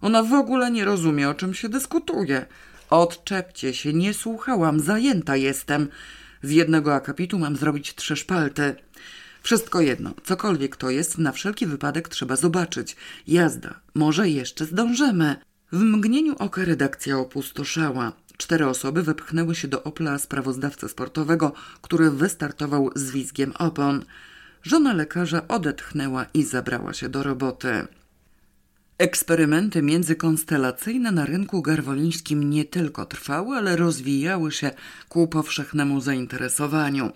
Ona w ogóle nie rozumie, o czym się dyskutuje. Odczepcie się, nie słuchałam, zajęta jestem. Z jednego akapitu mam zrobić trzy szpalty. Wszystko jedno, cokolwiek to jest, na wszelki wypadek trzeba zobaczyć. Jazda, może jeszcze zdążymy. W mgnieniu oka redakcja opustoszała. Cztery osoby wepchnęły się do Opla sprawozdawcy sportowego, który wystartował z wizgiem opon. Żona lekarza odetchnęła i zabrała się do roboty. Eksperymenty międzykonstelacyjne na rynku garwolińskim nie tylko trwały, ale rozwijały się ku powszechnemu zainteresowaniu.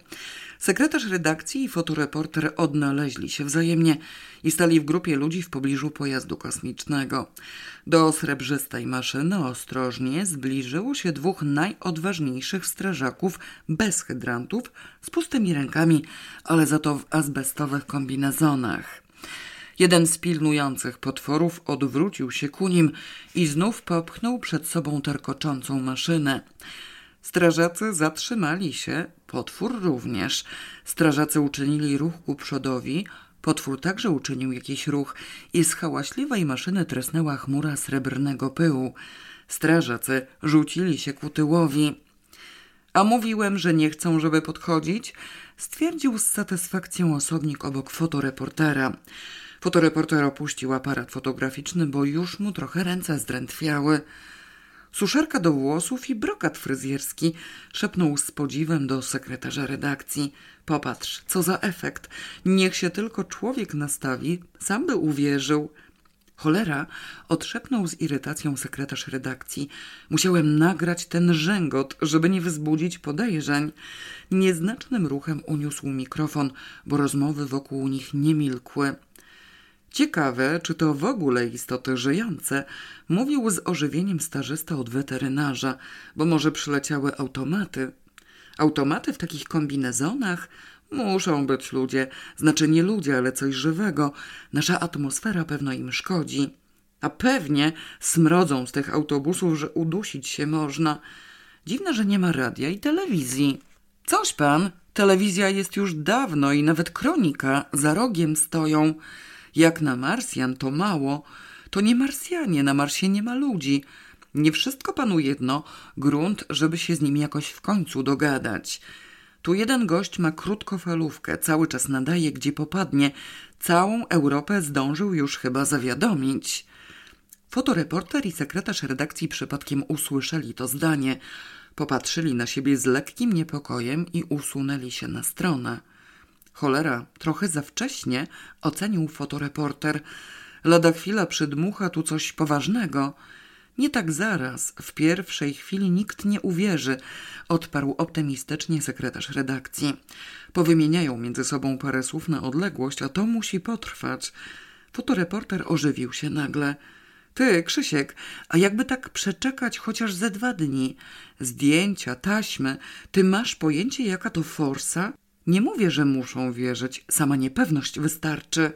Sekretarz redakcji i fotoreporter odnaleźli się wzajemnie i stali w grupie ludzi w pobliżu pojazdu kosmicznego. Do srebrzystej maszyny ostrożnie zbliżyło się dwóch najodważniejszych strażaków bez hydrantów z pustymi rękami, ale za to w azbestowych kombinezonach. Jeden z pilnujących potworów odwrócił się ku nim i znów popchnął przed sobą terkoczącą maszynę. Strażacy zatrzymali się, potwór również. Strażacy uczynili ruch ku przodowi, potwór także uczynił jakiś ruch i z hałaśliwej maszyny tresnęła chmura srebrnego pyłu. Strażacy rzucili się ku tyłowi. A mówiłem, że nie chcą, żeby podchodzić? Stwierdził z satysfakcją osobnik obok fotoreportera. Fotoreporter opuścił aparat fotograficzny, bo już mu trochę ręce zdrętwiały. Suszerka do włosów i brokat fryzjerski, szepnął z podziwem do sekretarza redakcji. Popatrz, co za efekt. Niech się tylko człowiek nastawi, sam by uwierzył. Cholera, odszepnął z irytacją sekretarz redakcji. Musiałem nagrać ten rzęgot, żeby nie wzbudzić podejrzeń. Nieznacznym ruchem uniósł mikrofon, bo rozmowy wokół nich nie milkły. Ciekawe, czy to w ogóle istoty żyjące, mówił z ożywieniem starzysta od weterynarza, bo może przyleciały automaty. Automaty w takich kombinezonach? Muszą być ludzie, znaczy nie ludzie, ale coś żywego. Nasza atmosfera pewno im szkodzi. A pewnie smrodzą z tych autobusów, że udusić się można. Dziwne, że nie ma radia i telewizji. Coś pan, telewizja jest już dawno i nawet kronika za rogiem stoją. Jak na Marsjan to mało, to nie Marsjanie, na Marsie nie ma ludzi. Nie wszystko panu jedno, grunt, żeby się z nim jakoś w końcu dogadać. Tu jeden gość ma krótkofalówkę, cały czas nadaje, gdzie popadnie. Całą Europę zdążył już chyba zawiadomić. Fotoreporter i sekretarz redakcji przypadkiem usłyszeli to zdanie. Popatrzyli na siebie z lekkim niepokojem i usunęli się na stronę. Cholera, trochę za wcześnie, ocenił fotoreporter. Lada chwila przydmucha tu coś poważnego. Nie tak zaraz, w pierwszej chwili nikt nie uwierzy, odparł optymistycznie sekretarz redakcji. Powymieniają między sobą parę słów na odległość, a to musi potrwać. Fotoreporter ożywił się nagle. Ty, Krzysiek, a jakby tak przeczekać chociaż ze dwa dni? Zdjęcia, taśmy, ty masz pojęcie jaka to forsa? Nie mówię, że muszą wierzyć, sama niepewność wystarczy.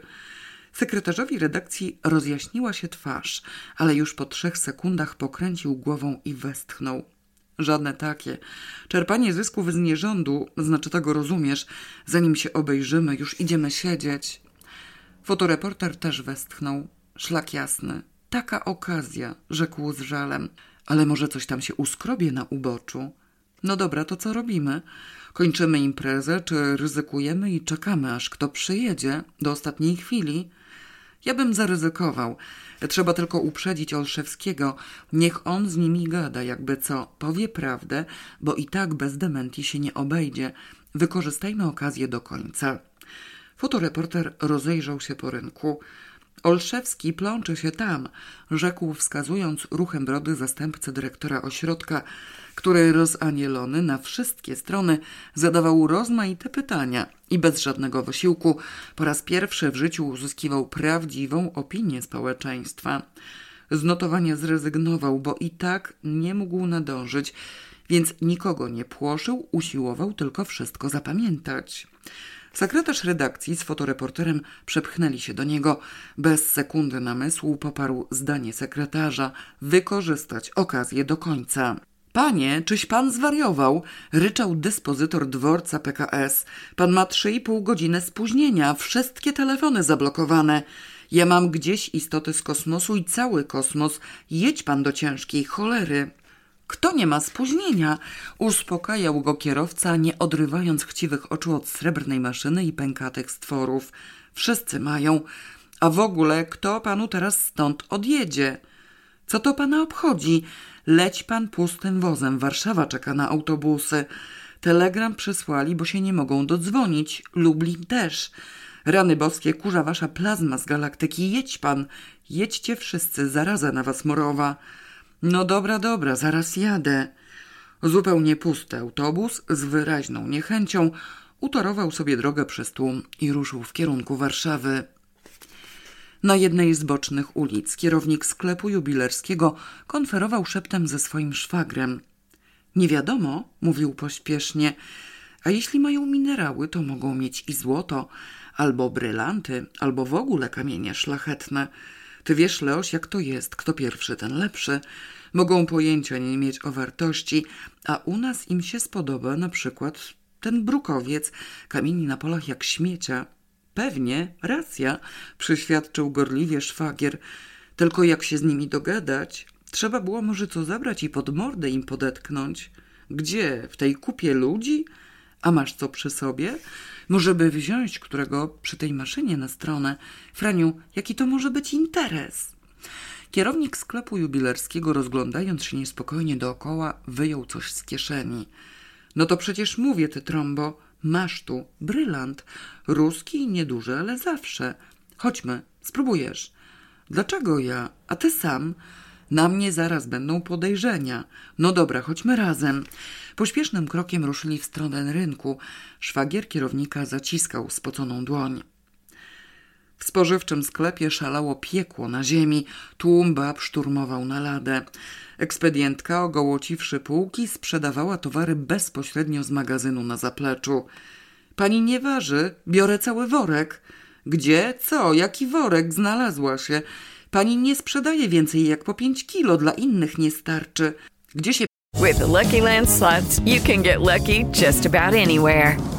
Sekretarzowi redakcji rozjaśniła się twarz, ale już po trzech sekundach pokręcił głową i westchnął. Żadne takie. Czerpanie zysków z nierządu, znaczy tego rozumiesz, zanim się obejrzymy, już idziemy siedzieć. Fotoreporter też westchnął. Szlak jasny. Taka okazja, rzekł z żalem. Ale może coś tam się uskrobie na uboczu? No dobra, to co robimy? Kończymy imprezę, czy ryzykujemy i czekamy, aż kto przyjedzie do ostatniej chwili? Ja bym zaryzykował. Trzeba tylko uprzedzić Olszewskiego. Niech on z nimi gada, jakby co, powie prawdę, bo i tak bez dementi się nie obejdzie. Wykorzystajmy okazję do końca. Fotoreporter rozejrzał się po rynku. Olszewski plączy się tam, rzekł wskazując ruchem brody zastępcy dyrektora ośrodka, który rozanielony na wszystkie strony zadawał rozmaite pytania i bez żadnego wysiłku po raz pierwszy w życiu uzyskiwał prawdziwą opinię społeczeństwa. Z notowania zrezygnował, bo i tak nie mógł nadążyć, więc nikogo nie płoszył, usiłował tylko wszystko zapamiętać. Sekretarz redakcji z fotoreporterem przepchnęli się do niego. Bez sekundy namysłu poparł zdanie sekretarza wykorzystać okazję do końca. Panie, czyś pan zwariował? Ryczał dyspozytor dworca PKS. Pan ma trzy i pół godziny spóźnienia, wszystkie telefony zablokowane. Ja mam gdzieś istoty z kosmosu i cały kosmos. Jedź pan do ciężkiej cholery. Kto nie ma spóźnienia? Uspokajał go kierowca, nie odrywając chciwych oczu od srebrnej maszyny i pękatych stworów. Wszyscy mają. A w ogóle kto panu teraz stąd odjedzie? Co to pana obchodzi? Leć pan pustym wozem. Warszawa czeka na autobusy. Telegram przysłali, bo się nie mogą dodzwonić. Lublin też. Rany boskie, kurza wasza plazma z galaktyki. Jedź pan. Jedźcie wszyscy, zaraza na was morowa. No dobra, dobra, zaraz jadę. Zupełnie pusty autobus z wyraźną niechęcią utorował sobie drogę przez tłum i ruszył w kierunku Warszawy. Na jednej z bocznych ulic kierownik sklepu jubilerskiego konferował szeptem ze swoim szwagrem. Nie wiadomo, mówił pośpiesznie, a jeśli mają minerały, to mogą mieć i złoto, albo brylanty, albo w ogóle kamienie szlachetne. Ty wiesz, Leoś, jak to jest, kto pierwszy, ten lepszy. Mogą pojęcia nie mieć o wartości, a u nas im się spodoba na przykład ten brukowiec, kamieni na polach jak śmiecia. Pewnie, racja, przyświadczył gorliwie szwagier. Tylko jak się z nimi dogadać? Trzeba było może co zabrać i pod mordę im podetknąć. Gdzie? W tej kupie ludzi? A masz co przy sobie? Może by wziąć którego przy tej maszynie na stronę? Franiu, jaki to może być interes? Kierownik sklepu jubilerskiego, rozglądając się niespokojnie dookoła, wyjął coś z kieszeni. No to przecież mówię, ty trombo, masz tu brylant. Ruski nieduży, ale zawsze. Chodźmy, spróbujesz. Dlaczego ja? A ty sam? Na mnie zaraz będą podejrzenia. No dobra, chodźmy razem. Pośpiesznym krokiem ruszyli w stronę rynku. Szwagier kierownika zaciskał spoconą dłoń. W spożywczym sklepie szalało piekło na ziemi. Tłum bab szturmował na ladę. Ekspedientka, ogołociwszy półki, sprzedawała towary bezpośrednio z magazynu na zapleczu. Pani nie waży, biorę cały worek. Gdzie? Co? Jaki worek? Znalazła się. Pani nie sprzedaje więcej jak po pięć kilo, dla innych nie starczy. Gdzie się With the Lucky Land slots, you can get lucky just about anywhere.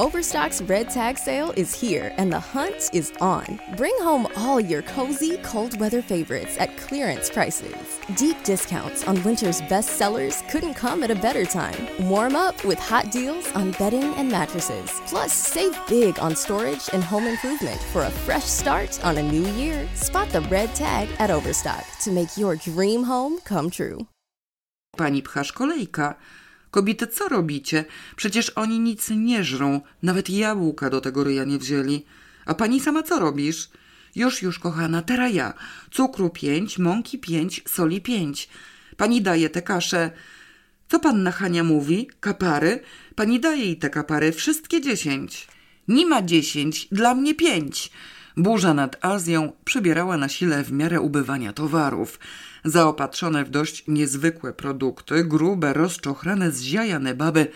Overstock's red tag sale is here and the hunt is on. Bring home all your cozy, cold weather favorites at clearance prices. Deep discounts on winter's best sellers couldn't come at a better time. Warm up with hot deals on bedding and mattresses. Plus, save big on storage and home improvement for a fresh start on a new year. Spot the red tag at Overstock to make your dream home come true. Pani pchasz kolejka. Kobiety, co robicie? Przecież oni nic nie żrą, nawet jabłka do tego ryja nie wzięli. A pani sama co robisz? Już, już, kochana, teraz ja. Cukru pięć, mąki pięć, soli pięć. Pani daje te kasze. Co panna Hania mówi? Kapary? Pani daje jej te kapary, wszystkie dziesięć. Nie ma dziesięć, dla mnie pięć. Burza nad Azją przybierała na sile w miarę ubywania towarów. Zaopatrzone w dość niezwykłe produkty, grube, rozczochrane, zziajane baby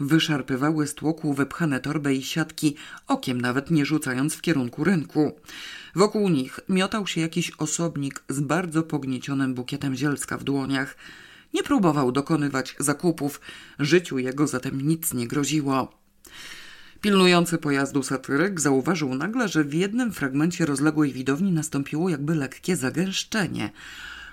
wyszarpywały z tłoku wypchane torby i siatki, okiem nawet nie rzucając w kierunku rynku. Wokół nich miotał się jakiś osobnik z bardzo pogniecionym bukietem zielska w dłoniach. Nie próbował dokonywać zakupów, życiu jego zatem nic nie groziło. Pilnujący pojazdu satyryk zauważył nagle, że w jednym fragmencie rozległej widowni nastąpiło jakby lekkie zagęszczenie.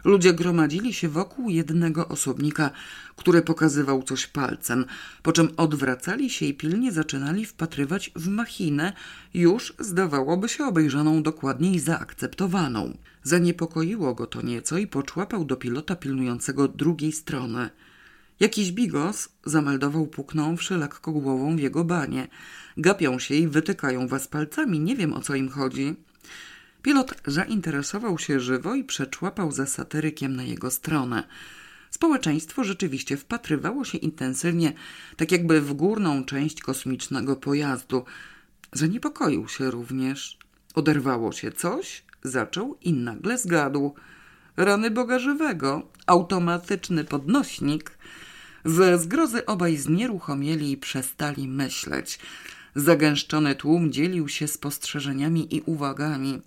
Ludzie gromadzili się wokół jednego osobnika, który pokazywał coś palcem, po czym odwracali się i pilnie zaczynali wpatrywać w machinę, już zdawałoby się obejrzaną dokładniej zaakceptowaną. Zaniepokoiło go to nieco i poczłapał do pilota pilnującego drugiej strony. Jakiś bigos, zameldował puknąwszy lekko głową w jego banie. Gapią się i wytykają was palcami, nie wiem o co im chodzi. Pilot zainteresował się żywo i przeczłapał za satyrykiem na jego stronę. Społeczeństwo rzeczywiście wpatrywało się intensywnie, tak jakby w górną część kosmicznego pojazdu. Zaniepokoił się również. Oderwało się coś, zaczął i nagle zgadł. Rany Boga żywego, automatyczny podnośnik. Ze zgrozy obaj znieruchomieli i przestali myśleć. Zagęszczony tłum dzielił się spostrzeżeniami i uwagami.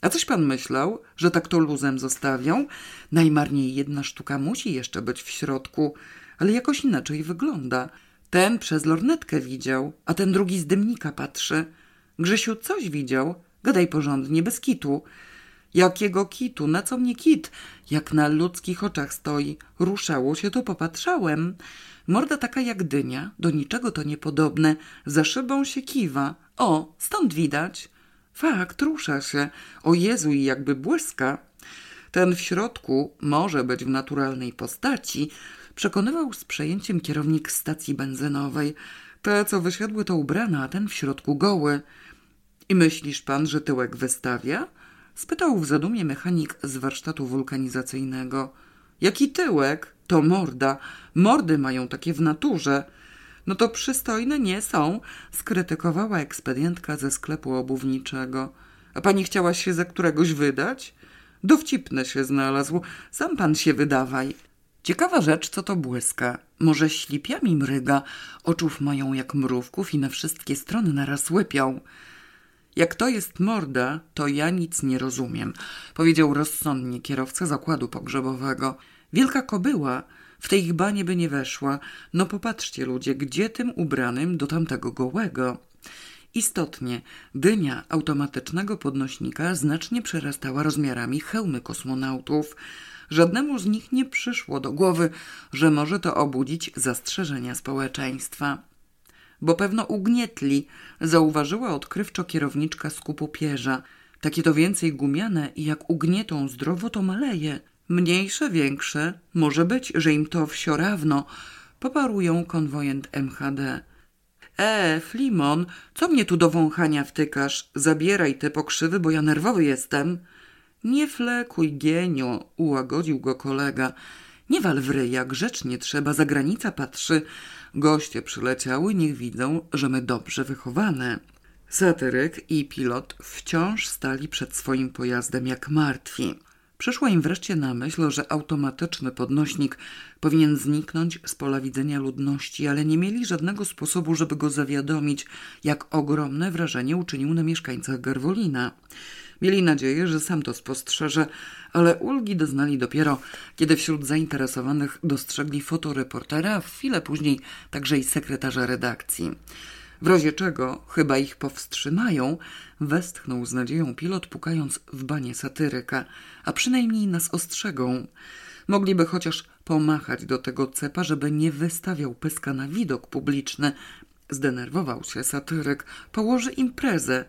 A coś pan myślał, że tak to luzem zostawią? Najmarniej jedna sztuka musi jeszcze być w środku, ale jakoś inaczej wygląda. Ten przez lornetkę widział, a ten drugi z dymnika patrzy. Grzesiu coś widział? Gadaj porządnie, bez kitu. Jakiego kitu? Na co mnie kit? Jak na ludzkich oczach stoi. Ruszało się, to popatrzałem. Morda taka jak dynia, do niczego to niepodobne. Za szybą się kiwa. O, stąd widać. Fakt, rusza się. O Jezu, i jakby błyska. Ten w środku może być w naturalnej postaci, przekonywał z przejęciem kierownik stacji benzynowej. Te, co wysiadły, to ubrane, a ten w środku goły. I myślisz pan, że tyłek wystawia? Spytał w zadumie mechanik z warsztatu wulkanizacyjnego. Jaki tyłek? To morda. Mordy mają takie w naturze. No to przystojne nie są, skrytykowała ekspedientka ze sklepu obuwniczego. A pani chciała się za któregoś wydać? Dowcipny się znalazł. Sam pan się wydawaj. Ciekawa rzecz, co to błyska. Może ślipiami mryga. Oczów mają jak mrówków i na wszystkie strony naraz łypią. Jak to jest morda, to ja nic nie rozumiem, powiedział rozsądnie kierowca zakładu pogrzebowego. Wielka kobyła w tej banie by nie weszła. No popatrzcie ludzie, gdzie tym ubranym do tamtego gołego? Istotnie, dynia automatycznego podnośnika znacznie przerastała rozmiarami hełmy kosmonautów. Żadnemu z nich nie przyszło do głowy, że może to obudzić zastrzeżenia społeczeństwa. Bo pewno ugnietli, zauważyła odkrywczo kierowniczka skupu pierza. Takie to więcej gumiane i jak ugnietą zdrowo to maleje. Mniejsze, większe, może być, że im to wsiorawno, poparują konwojent MHD. E, Flimon, co mnie tu do wąchania wtykasz? Zabieraj te pokrzywy, bo ja nerwowy jestem. Nie flekuj, gienio, ułagodził go kolega. Nie wal w ryja, grzecznie trzeba, za granica patrzy. Goście przyleciały, niech widzą, że my dobrze wychowane. Satyryk i pilot wciąż stali przed swoim pojazdem jak martwi. Przyszło im wreszcie na myśl, że automatyczny podnośnik powinien zniknąć z pola widzenia ludności, ale nie mieli żadnego sposobu, żeby go zawiadomić, jak ogromne wrażenie uczynił na mieszkańcach Garwolina. Mieli nadzieję, że sam to spostrzeże, ale ulgi doznali dopiero, kiedy wśród zainteresowanych dostrzegli fotoreportera, a chwilę później także i sekretarza redakcji. W razie czego, chyba ich powstrzymają, westchnął z nadzieją pilot, pukając w banie satyryka, a przynajmniej nas ostrzegą. Mogliby chociaż pomachać do tego cepa, żeby nie wystawiał pyska na widok publiczny. Zdenerwował się satyryk, położy imprezę.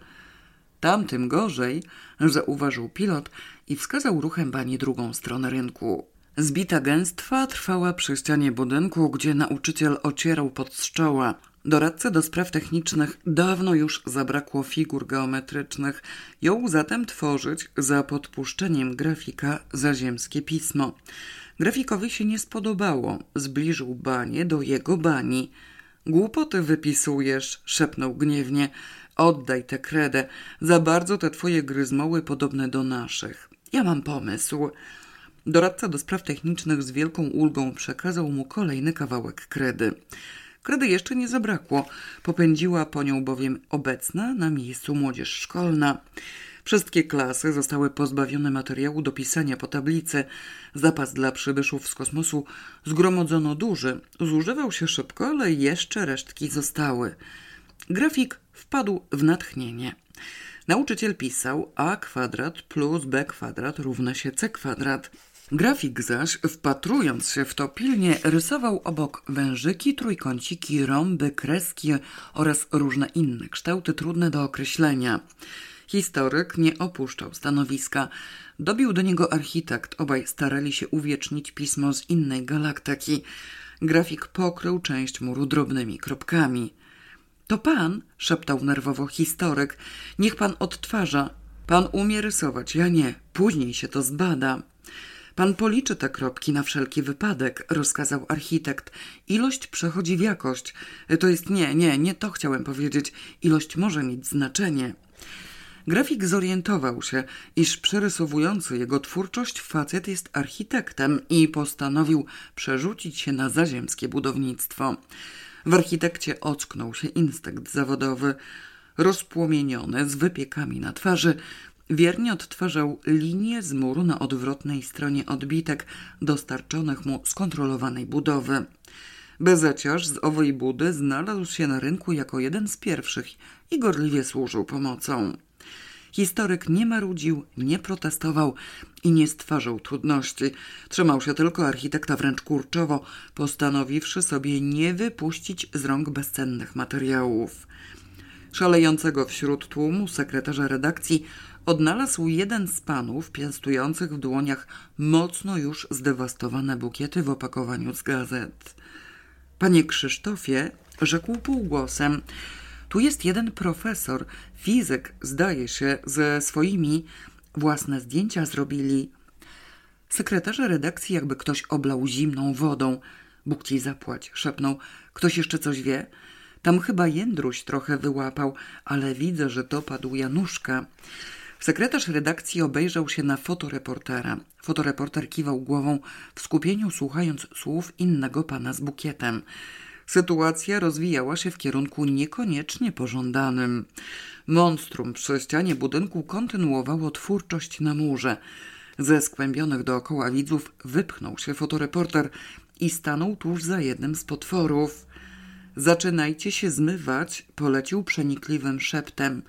Tamtym gorzej, zauważył pilot i wskazał ruchem bani drugą stronę rynku. Zbita gęstwa trwała przy ścianie budynku, gdzie nauczyciel ocierał pod czoła. Doradce do spraw technicznych dawno już zabrakło figur geometrycznych. Jął zatem tworzyć za podpuszczeniem grafika zaziemskie pismo. Grafikowi się nie spodobało. Zbliżył banie do jego bani. Głupoty wypisujesz, szepnął gniewnie. Oddaj tę kredę. Za bardzo te twoje gryzmoły podobne do naszych. Ja mam pomysł. Doradca do spraw technicznych z wielką ulgą przekazał mu kolejny kawałek kredy. Kredy jeszcze nie zabrakło, popędziła po nią bowiem obecna na miejscu młodzież szkolna. Wszystkie klasy zostały pozbawione materiału do pisania po tablicy. Zapas dla przybyszów z kosmosu zgromadzono duży. Zużywał się szybko, ale jeszcze resztki zostały. Grafik wpadł w natchnienie. Nauczyciel pisał a kwadrat plus b kwadrat równa się c kwadrat. Grafik zaś, wpatrując się w to pilnie, rysował obok wężyki, trójkąciki, rąby, kreski oraz różne inne kształty trudne do określenia. Historyk nie opuszczał stanowiska. Dobił do niego architekt. Obaj starali się uwiecznić pismo z innej galaktyki. Grafik pokrył część muru drobnymi kropkami. To pan, szeptał nerwowo historyk. Niech pan odtwarza. Pan umie rysować, ja nie. Później się to zbada. Pan policzy te kropki na wszelki wypadek, rozkazał architekt. Ilość przechodzi w jakość. To jest nie, nie, nie to chciałem powiedzieć. Ilość może mieć znaczenie. Grafik zorientował się, iż przerysowujący jego twórczość facet jest architektem i postanowił przerzucić się na zaziemskie budownictwo. W architekcie ocknął się instynkt zawodowy. Rozpłomieniony, z wypiekami na twarzy, Wiernie odtwarzał linię z muru na odwrotnej stronie odbitek dostarczonych mu z kontrolowanej budowy. Bezeciarz z owej budy znalazł się na rynku jako jeden z pierwszych i gorliwie służył pomocą. Historyk nie marudził, nie protestował i nie stwarzał trudności. Trzymał się tylko architekta wręcz kurczowo, postanowiwszy sobie nie wypuścić z rąk bezcennych materiałów. Szalejącego wśród tłumu sekretarza redakcji odnalazł jeden z panów piastujących w dłoniach mocno już zdewastowane bukiety w opakowaniu z gazet. Panie Krzysztofie, rzekł półgłosem, tu jest jeden profesor, fizyk, zdaje się, ze swoimi własne zdjęcia zrobili. Sekretarze redakcji jakby ktoś oblał zimną wodą. Bóg ci zapłać, szepnął. Ktoś jeszcze coś wie? Tam chyba Jędruś trochę wyłapał, ale widzę, że dopadł Januszka. Sekretarz redakcji obejrzał się na fotoreportera. Fotoreporter kiwał głową w skupieniu, słuchając słów innego pana z bukietem. Sytuacja rozwijała się w kierunku niekoniecznie pożądanym. Monstrum przy ścianie budynku kontynuowało twórczość na murze. Ze skłębionych dookoła widzów wypchnął się fotoreporter i stanął tuż za jednym z potworów. Zaczynajcie się zmywać, polecił przenikliwym szeptem.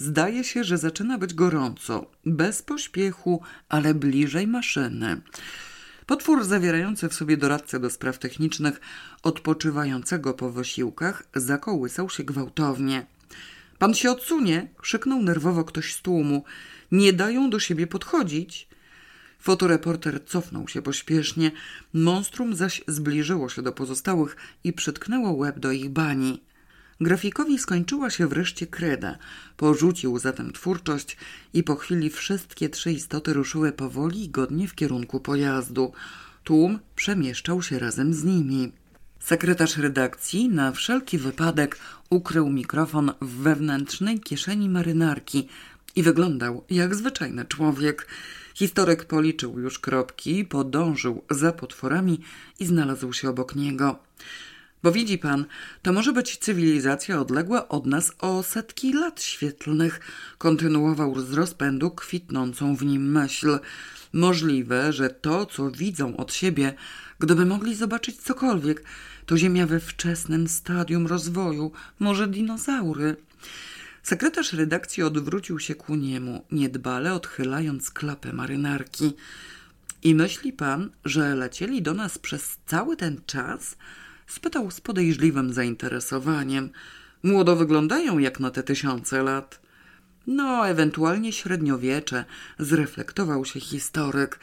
Zdaje się, że zaczyna być gorąco, bez pośpiechu, ale bliżej maszyny. Potwór zawierający w sobie doradcę do spraw technicznych, odpoczywającego po wysiłkach, zakołysał się gwałtownie. Pan się odsunie, krzyknął nerwowo ktoś z tłumu. Nie dają do siebie podchodzić. Fotoreporter cofnął się pośpiesznie, monstrum zaś zbliżyło się do pozostałych i przytknęło łeb do ich bani. Grafikowi skończyła się wreszcie kreda. Porzucił zatem twórczość i po chwili wszystkie trzy istoty ruszyły powoli i godnie w kierunku pojazdu. Tłum przemieszczał się razem z nimi. Sekretarz redakcji na wszelki wypadek ukrył mikrofon w wewnętrznej kieszeni marynarki i wyglądał jak zwyczajny człowiek. Historyk policzył już kropki, podążył za potworami i znalazł się obok niego. Bo widzi pan, to może być cywilizacja odległa od nas o setki lat świetlnych, kontynuował z rozpędu kwitnącą w nim myśl. Możliwe, że to, co widzą od siebie, gdyby mogli zobaczyć cokolwiek, to Ziemia we wczesnym stadium rozwoju, może dinozaury. Sekretarz redakcji odwrócił się ku niemu, niedbale odchylając klapę marynarki. I myśli pan, że lecieli do nas przez cały ten czas? Spytał z podejrzliwym zainteresowaniem. Młodo wyglądają jak na te tysiące lat. No, ewentualnie średniowiecze, zreflektował się historyk.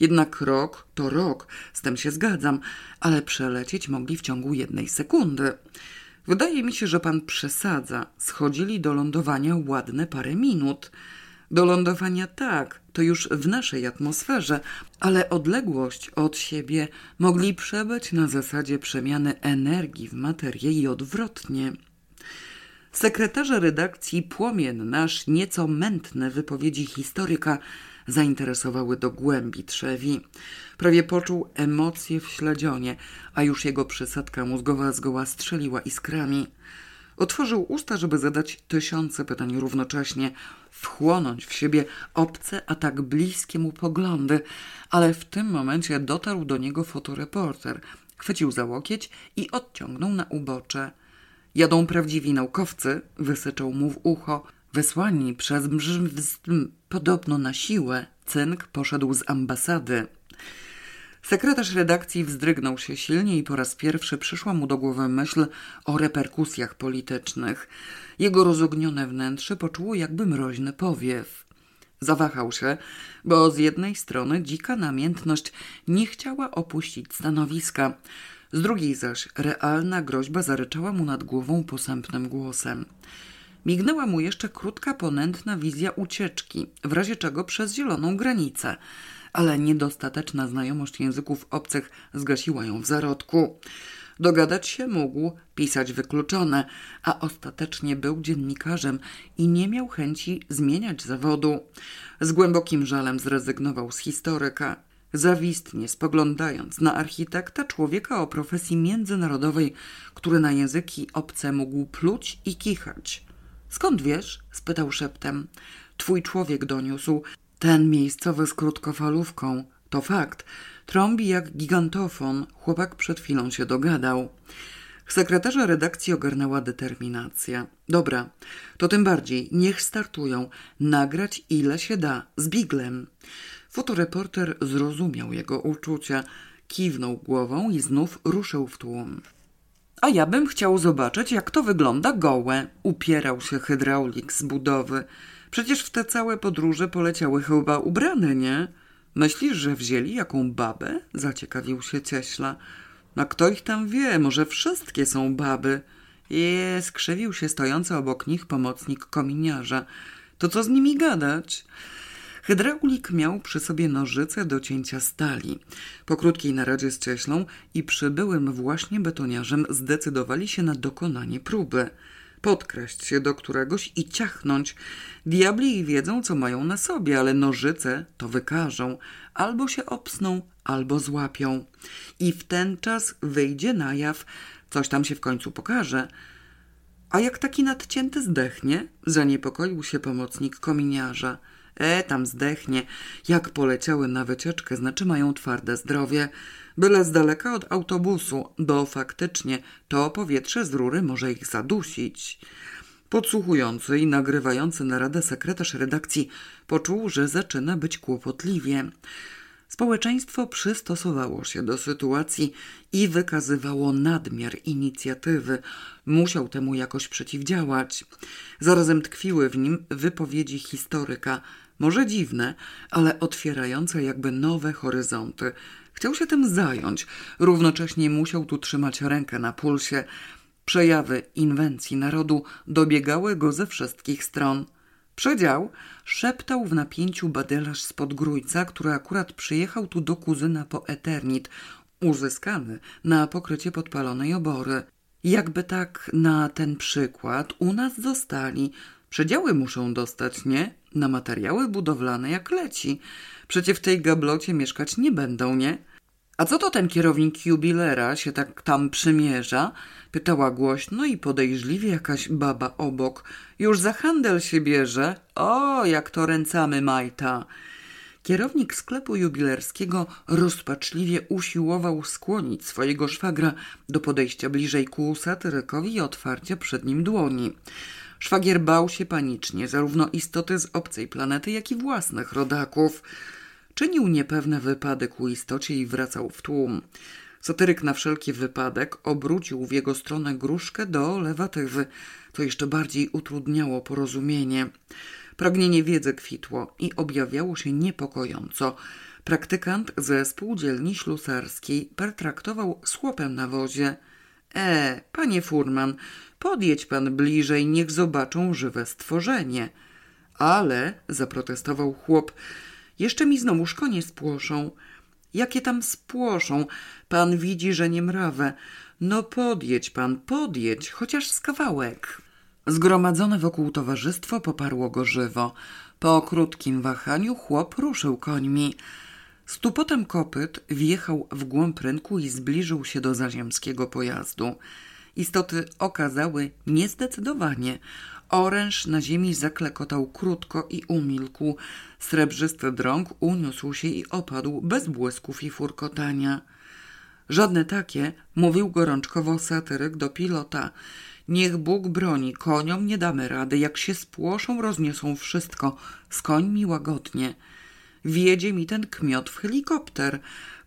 Jednak rok to rok, z tym się zgadzam, ale przelecieć mogli w ciągu jednej sekundy. Wydaje mi się, że pan przesadza. Schodzili do lądowania ładne parę minut. Do lądowania tak, to już w naszej atmosferze, ale odległość od siebie mogli przebyć na zasadzie przemiany energii w materię i odwrotnie. Sekretarze redakcji płomienne, nasz nieco mętne wypowiedzi historyka zainteresowały do głębi trzewi. Prawie poczuł emocje w śledzionie, a już jego przysadka mózgowa zgoła strzeliła iskrami. Otworzył usta, żeby zadać tysiące pytań równocześnie, wchłonąć w siebie obce, a tak bliskie mu poglądy, ale w tym momencie dotarł do niego fotoreporter. Chwycił za łokieć i odciągnął na ubocze. Jadą prawdziwi naukowcy, wysyczał mu w ucho. Wysłani przez mrzm, podobno na siłę, cynk poszedł z ambasady. Sekretarz redakcji wzdrygnął się silnie i po raz pierwszy przyszła mu do głowy myśl o reperkusjach politycznych. Jego rozognione wnętrze poczuło jakby mroźny powiew. Zawahał się, bo z jednej strony dzika namiętność nie chciała opuścić stanowiska, z drugiej zaś realna groźba zaryczała mu nad głową posępnym głosem. Mignęła mu jeszcze krótka, ponętna wizja ucieczki, w razie czego przez zieloną granicę – ale niedostateczna znajomość języków obcych zgasiła ją w zarodku. Dogadać się mógł, pisać wykluczone, a ostatecznie był dziennikarzem i nie miał chęci zmieniać zawodu. Z głębokim żalem zrezygnował z historyka. Zawistnie spoglądając na architekta człowieka o profesji międzynarodowej, który na języki obce mógł pluć i kichać. Skąd wiesz? spytał szeptem. Twój człowiek doniósł. Ten miejscowy z krótkofalówką to fakt. Trąbi jak gigantofon. Chłopak przed chwilą się dogadał. Sekretarza redakcji ogarnęła determinacja. Dobra, to tym bardziej. Niech startują. Nagrać ile się da. Z biglem. Fotoreporter zrozumiał jego uczucia. Kiwnął głową i znów ruszył w tłum. A ja bym chciał zobaczyć, jak to wygląda gołe. Upierał się hydraulik z budowy. Przecież w te całe podróże poleciały chyba ubrane, nie? Myślisz, że wzięli jaką babę? Zaciekawił się Cieśla. A kto ich tam wie? Może wszystkie są baby? Je, skrzywił się stojący obok nich pomocnik kominiarza. To co z nimi gadać? Hydraulik miał przy sobie nożyce do cięcia stali. Po krótkiej naradzie z cieślą i przybyłym właśnie betoniarzem zdecydowali się na dokonanie próby podkraść się do któregoś i ciachnąć. Diabli wiedzą, co mają na sobie, ale nożyce to wykażą. Albo się obsną, albo złapią. I w ten czas wyjdzie na jaw, coś tam się w końcu pokaże. A jak taki nadcięty zdechnie? Zaniepokoił się pomocnik kominiarza. E, tam zdechnie. Jak poleciały na wycieczkę, znaczy mają twarde zdrowie. Byle z daleka od autobusu, bo faktycznie to powietrze z rury może ich zadusić. Podsłuchujący i nagrywający naradę sekretarz redakcji poczuł, że zaczyna być kłopotliwie. Społeczeństwo przystosowało się do sytuacji i wykazywało nadmiar inicjatywy. Musiał temu jakoś przeciwdziałać. Zarazem tkwiły w nim wypowiedzi historyka, może dziwne, ale otwierające jakby nowe horyzonty. Chciał się tym zająć, równocześnie musiał tu trzymać rękę na pulsie. Przejawy inwencji narodu dobiegały go ze wszystkich stron. Przedział szeptał w napięciu badelarz z Podgrójca, który akurat przyjechał tu do kuzyna po Eternit, uzyskany na pokrycie podpalonej obory. Jakby tak na ten przykład u nas zostali. Przedziały muszą dostać, nie? Na materiały budowlane jak leci. Przecie w tej gablocie mieszkać nie będą, nie? A co to ten kierownik jubilera się tak tam przymierza? Pytała głośno i podejrzliwie jakaś baba obok. Już za handel się bierze? O, jak to ręcamy majta! Kierownik sklepu jubilerskiego rozpaczliwie usiłował skłonić swojego szwagra do podejścia bliżej ku satyrykowi i otwarcia przed nim dłoni. Szwagier bał się panicznie zarówno istoty z obcej planety, jak i własnych rodaków. Czynił niepewny wypadek u istocie i wracał w tłum. Satyryk na wszelki wypadek obrócił w jego stronę gruszkę do lewatywy, co jeszcze bardziej utrudniało porozumienie. Pragnienie wiedzy kwitło i objawiało się niepokojąco. Praktykant ze spółdzielni ślusarskiej pertraktował z chłopem na wozie. E, panie furman, podjedź pan bliżej, niech zobaczą żywe stworzenie. Ale, zaprotestował chłop, jeszcze mi znowuż konie spłoszą. Jakie tam spłoszą? Pan widzi, że nie mrawę. No podjedź pan, podjedź, chociaż z kawałek. Zgromadzone wokół towarzystwo poparło go żywo. Po krótkim wahaniu chłop ruszył końmi. Stupotem kopyt wjechał w głąb rynku i zbliżył się do zaziemskiego pojazdu. Istoty okazały niezdecydowanie. Oręż na ziemi zaklekotał krótko i umilkł. Srebrzysty drąg uniósł się i opadł bez błysków i furkotania. Żadne takie, mówił gorączkowo satyryk do pilota. Niech Bóg broni, koniom nie damy rady, jak się spłoszą, rozniosą wszystko, z końmi łagodnie. Wiedzie mi ten kmiot w helikopter.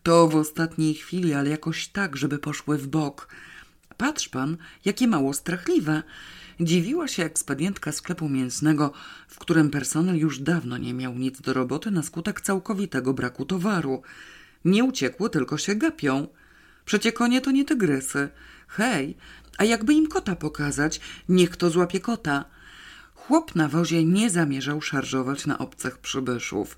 To w ostatniej chwili, ale jakoś tak, żeby poszły w bok. Patrz pan, jakie mało strachliwe. Dziwiła się ekspedientka sklepu mięsnego, w którym personel już dawno nie miał nic do roboty na skutek całkowitego braku towaru. Nie uciekły, tylko się gapią. Przecie konie to nie tygrysy. Hej, a jakby im kota pokazać, niech to złapie kota. Chłop na wozie nie zamierzał szarżować na obcych przybyszów.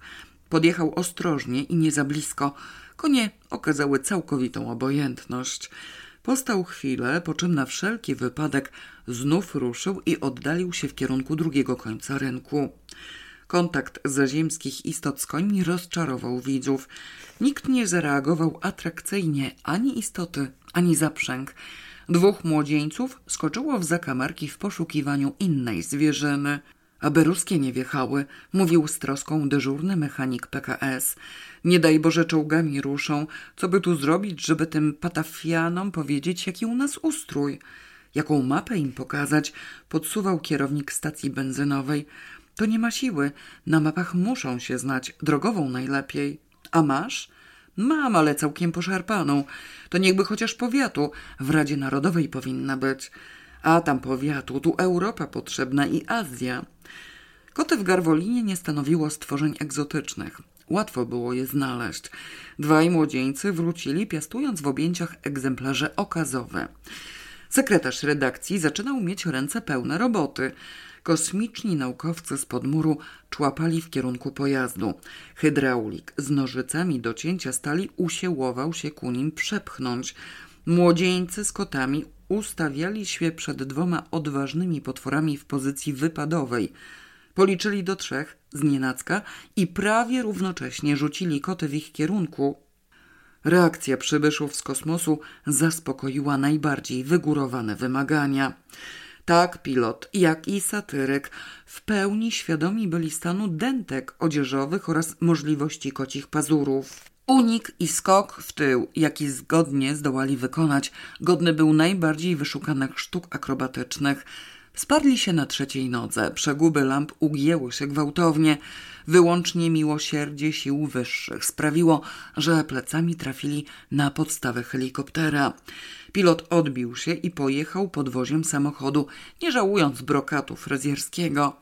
Podjechał ostrożnie i nie za blisko. Konie okazały całkowitą obojętność. Postał chwilę, po czym na wszelki wypadek znów ruszył i oddalił się w kierunku drugiego końca rynku. Kontakt zaziemskich istot z końmi rozczarował widzów. Nikt nie zareagował atrakcyjnie ani istoty, ani zaprzęg. Dwóch młodzieńców skoczyło w zakamarki w poszukiwaniu innej zwierzyny. Aby ruskie nie wjechały, mówił z troską dyżurny mechanik PKS. Nie daj Boże czołgami ruszą. Co by tu zrobić, żeby tym patafianom powiedzieć, jaki u nas ustrój? Jaką mapę im pokazać? Podsuwał kierownik stacji benzynowej. To nie ma siły. Na mapach muszą się znać. Drogową najlepiej. A masz? Mam, ale całkiem poszarpaną. To niechby chociaż powiatu. W Radzie Narodowej powinna być. A tam powiatu, tu Europa potrzebna i Azja. Koty w Garwolinie nie stanowiło stworzeń egzotycznych. Łatwo było je znaleźć. Dwaj młodzieńcy wrócili, piastując w objęciach egzemplarze okazowe. Sekretarz redakcji zaczynał mieć ręce pełne roboty. Kosmiczni naukowcy z podmuru człapali w kierunku pojazdu. Hydraulik z nożycami do cięcia stali usiłował się ku nim przepchnąć. Młodzieńcy z kotami ustawiali się przed dwoma odważnymi potworami w pozycji wypadowej. Policzyli do trzech z nienacka i prawie równocześnie rzucili koty w ich kierunku. Reakcja przybyszów z kosmosu zaspokoiła najbardziej wygórowane wymagania. Tak pilot, jak i satyryk w pełni świadomi byli stanu dentek odzieżowych oraz możliwości kocich pazurów. Unik i skok w tył, jaki zgodnie zdołali wykonać, godny był najbardziej wyszukanych sztuk akrobatycznych. Sparli się na trzeciej nodze, przeguby lamp ugięły się gwałtownie. Wyłącznie miłosierdzie sił wyższych sprawiło, że plecami trafili na podstawę helikoptera. Pilot odbił się i pojechał podwoziem samochodu, nie żałując brokatu fryzjerskiego.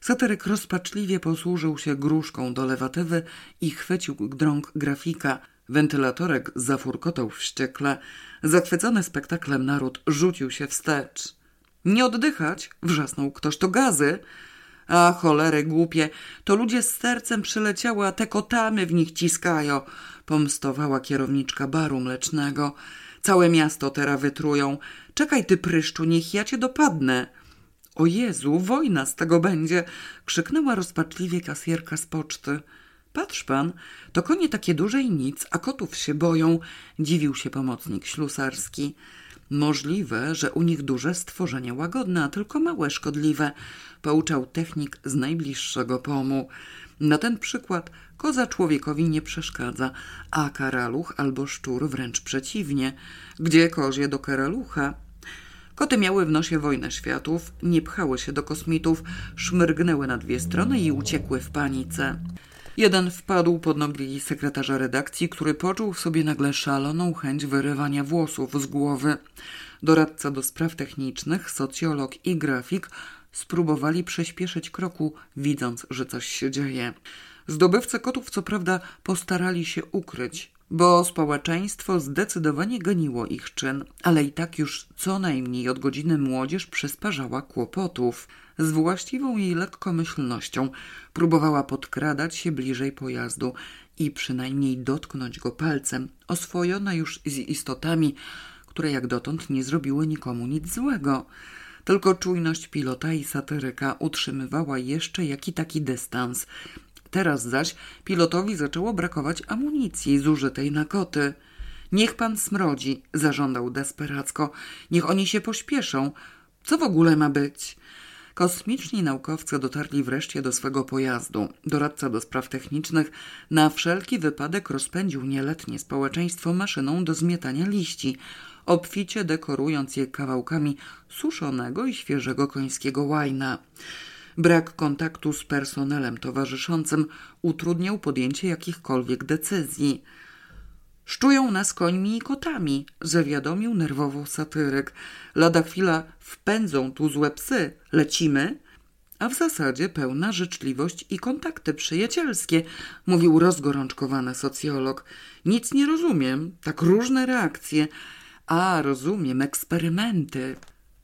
Satyryk rozpaczliwie posłużył się gruszką do lewatywy i chwycił drąg grafika. Wentylatorek zafurkotał wściekle. Zachwycony spektaklem naród rzucił się wstecz. Nie oddychać, wrzasnął ktoś, to gazy. A cholery głupie, to ludzie z sercem przyleciały, a te kotamy w nich ciskają, pomstowała kierowniczka baru mlecznego. Całe miasto teraz wytrują. Czekaj ty, pryszczu, niech ja cię dopadnę. O Jezu, wojna z tego będzie! krzyknęła rozpaczliwie kasjerka z poczty. Patrz pan, to konie takie duże i nic, a kotów się boją, dziwił się pomocnik ślusarski. Możliwe, że u nich duże stworzenie łagodne, a tylko małe szkodliwe, pouczał technik z najbliższego pomu. Na ten przykład koza człowiekowi nie przeszkadza, a karaluch albo szczur wręcz przeciwnie. Gdzie kozie do karalucha? Koty miały w nosie wojnę światów, nie pchały się do kosmitów, szmyrgnęły na dwie strony i uciekły w panice. Jeden wpadł pod nogi sekretarza redakcji, który poczuł w sobie nagle szaloną chęć wyrywania włosów z głowy. Doradca do spraw technicznych, socjolog i grafik spróbowali przyspieszyć kroku, widząc, że coś się dzieje. Zdobywcy kotów co prawda postarali się ukryć, bo społeczeństwo zdecydowanie goniło ich czyn, ale i tak już co najmniej od godziny młodzież przysparzała kłopotów. Z właściwą jej lekkomyślnością próbowała podkradać się bliżej pojazdu i przynajmniej dotknąć go palcem, oswojona już z istotami, które jak dotąd nie zrobiły nikomu nic złego. Tylko czujność pilota i satyryka utrzymywała jeszcze jaki taki dystans. Teraz zaś pilotowi zaczęło brakować amunicji zużytej na koty. Niech pan smrodzi, zażądał desperacko. Niech oni się pośpieszą. Co w ogóle ma być? Kosmiczni naukowcy dotarli wreszcie do swego pojazdu. Doradca do spraw technicznych na wszelki wypadek rozpędził nieletnie społeczeństwo maszyną do zmietania liści, obficie dekorując je kawałkami suszonego i świeżego końskiego łajna. Brak kontaktu z personelem towarzyszącym utrudniał podjęcie jakichkolwiek decyzji. Szczują nas końmi i kotami, zawiadomił nerwowo satyryk. Lada chwila wpędzą tu złe psy. Lecimy? A w zasadzie pełna życzliwość i kontakty przyjacielskie, mówił rozgorączkowany socjolog. Nic nie rozumiem, tak różne reakcje. A, rozumiem, eksperymenty.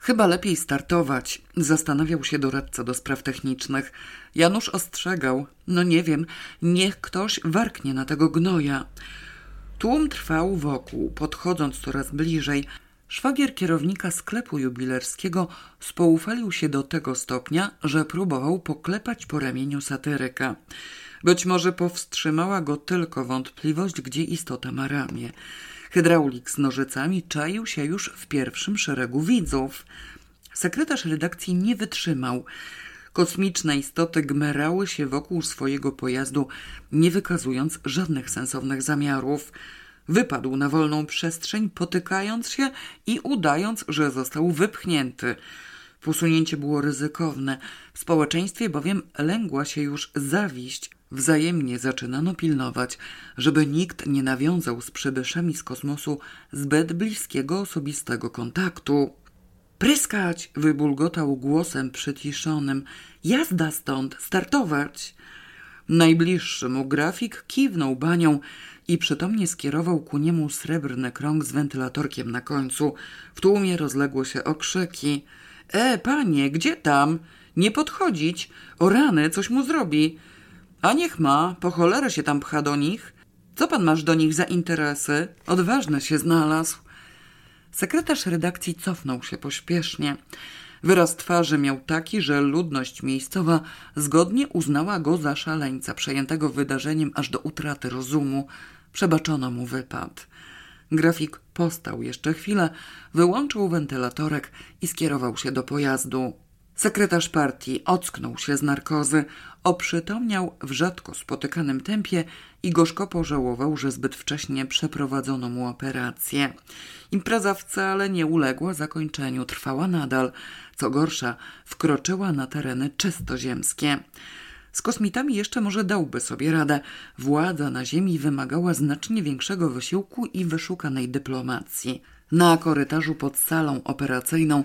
Chyba lepiej startować, zastanawiał się doradca do spraw technicznych. Janusz ostrzegał, no nie wiem, niech ktoś warknie na tego gnoja. Tłum trwał wokół, podchodząc coraz bliżej. Szwagier kierownika sklepu jubilerskiego spoufalił się do tego stopnia, że próbował poklepać po ramieniu satyryka. Być może powstrzymała go tylko wątpliwość, gdzie istota ma ramię. Hydraulik z nożycami czaił się już w pierwszym szeregu widzów. Sekretarz redakcji nie wytrzymał. Kosmiczne istoty gmerały się wokół swojego pojazdu, nie wykazując żadnych sensownych zamiarów. Wypadł na wolną przestrzeń, potykając się i udając, że został wypchnięty. Posunięcie było ryzykowne. W społeczeństwie bowiem lęgła się już zawiść. Wzajemnie zaczynano pilnować, żeby nikt nie nawiązał z przybyszami z kosmosu zbyt bliskiego osobistego kontaktu. Pryskać! wybulgotał głosem przyciszonym. Jazda stąd, startować! Najbliższy mu grafik kiwnął banią i przytomnie skierował ku niemu srebrny krąg z wentylatorkiem na końcu. W tłumie rozległy się okrzyki. E, panie, gdzie tam? Nie podchodzić! O rany, coś mu zrobi! A niech ma, po cholerę się tam pcha do nich. Co pan masz do nich za interesy? Odważny się znalazł. Sekretarz redakcji cofnął się pośpiesznie. Wyraz twarzy miał taki, że ludność miejscowa zgodnie uznała go za szaleńca przejętego wydarzeniem aż do utraty rozumu. Przebaczono mu wypad. Grafik postał jeszcze chwilę, wyłączył wentylatorek i skierował się do pojazdu. Sekretarz partii ocknął się z narkozy, oprzytomniał w rzadko spotykanym tempie i gorzko pożałował, że zbyt wcześnie przeprowadzono mu operację. Impreza wcale nie uległa zakończeniu, trwała nadal. Co gorsza, wkroczyła na tereny czystoziemskie. Z kosmitami jeszcze może dałby sobie radę. Władza na Ziemi wymagała znacznie większego wysiłku i wyszukanej dyplomacji. Na korytarzu pod salą operacyjną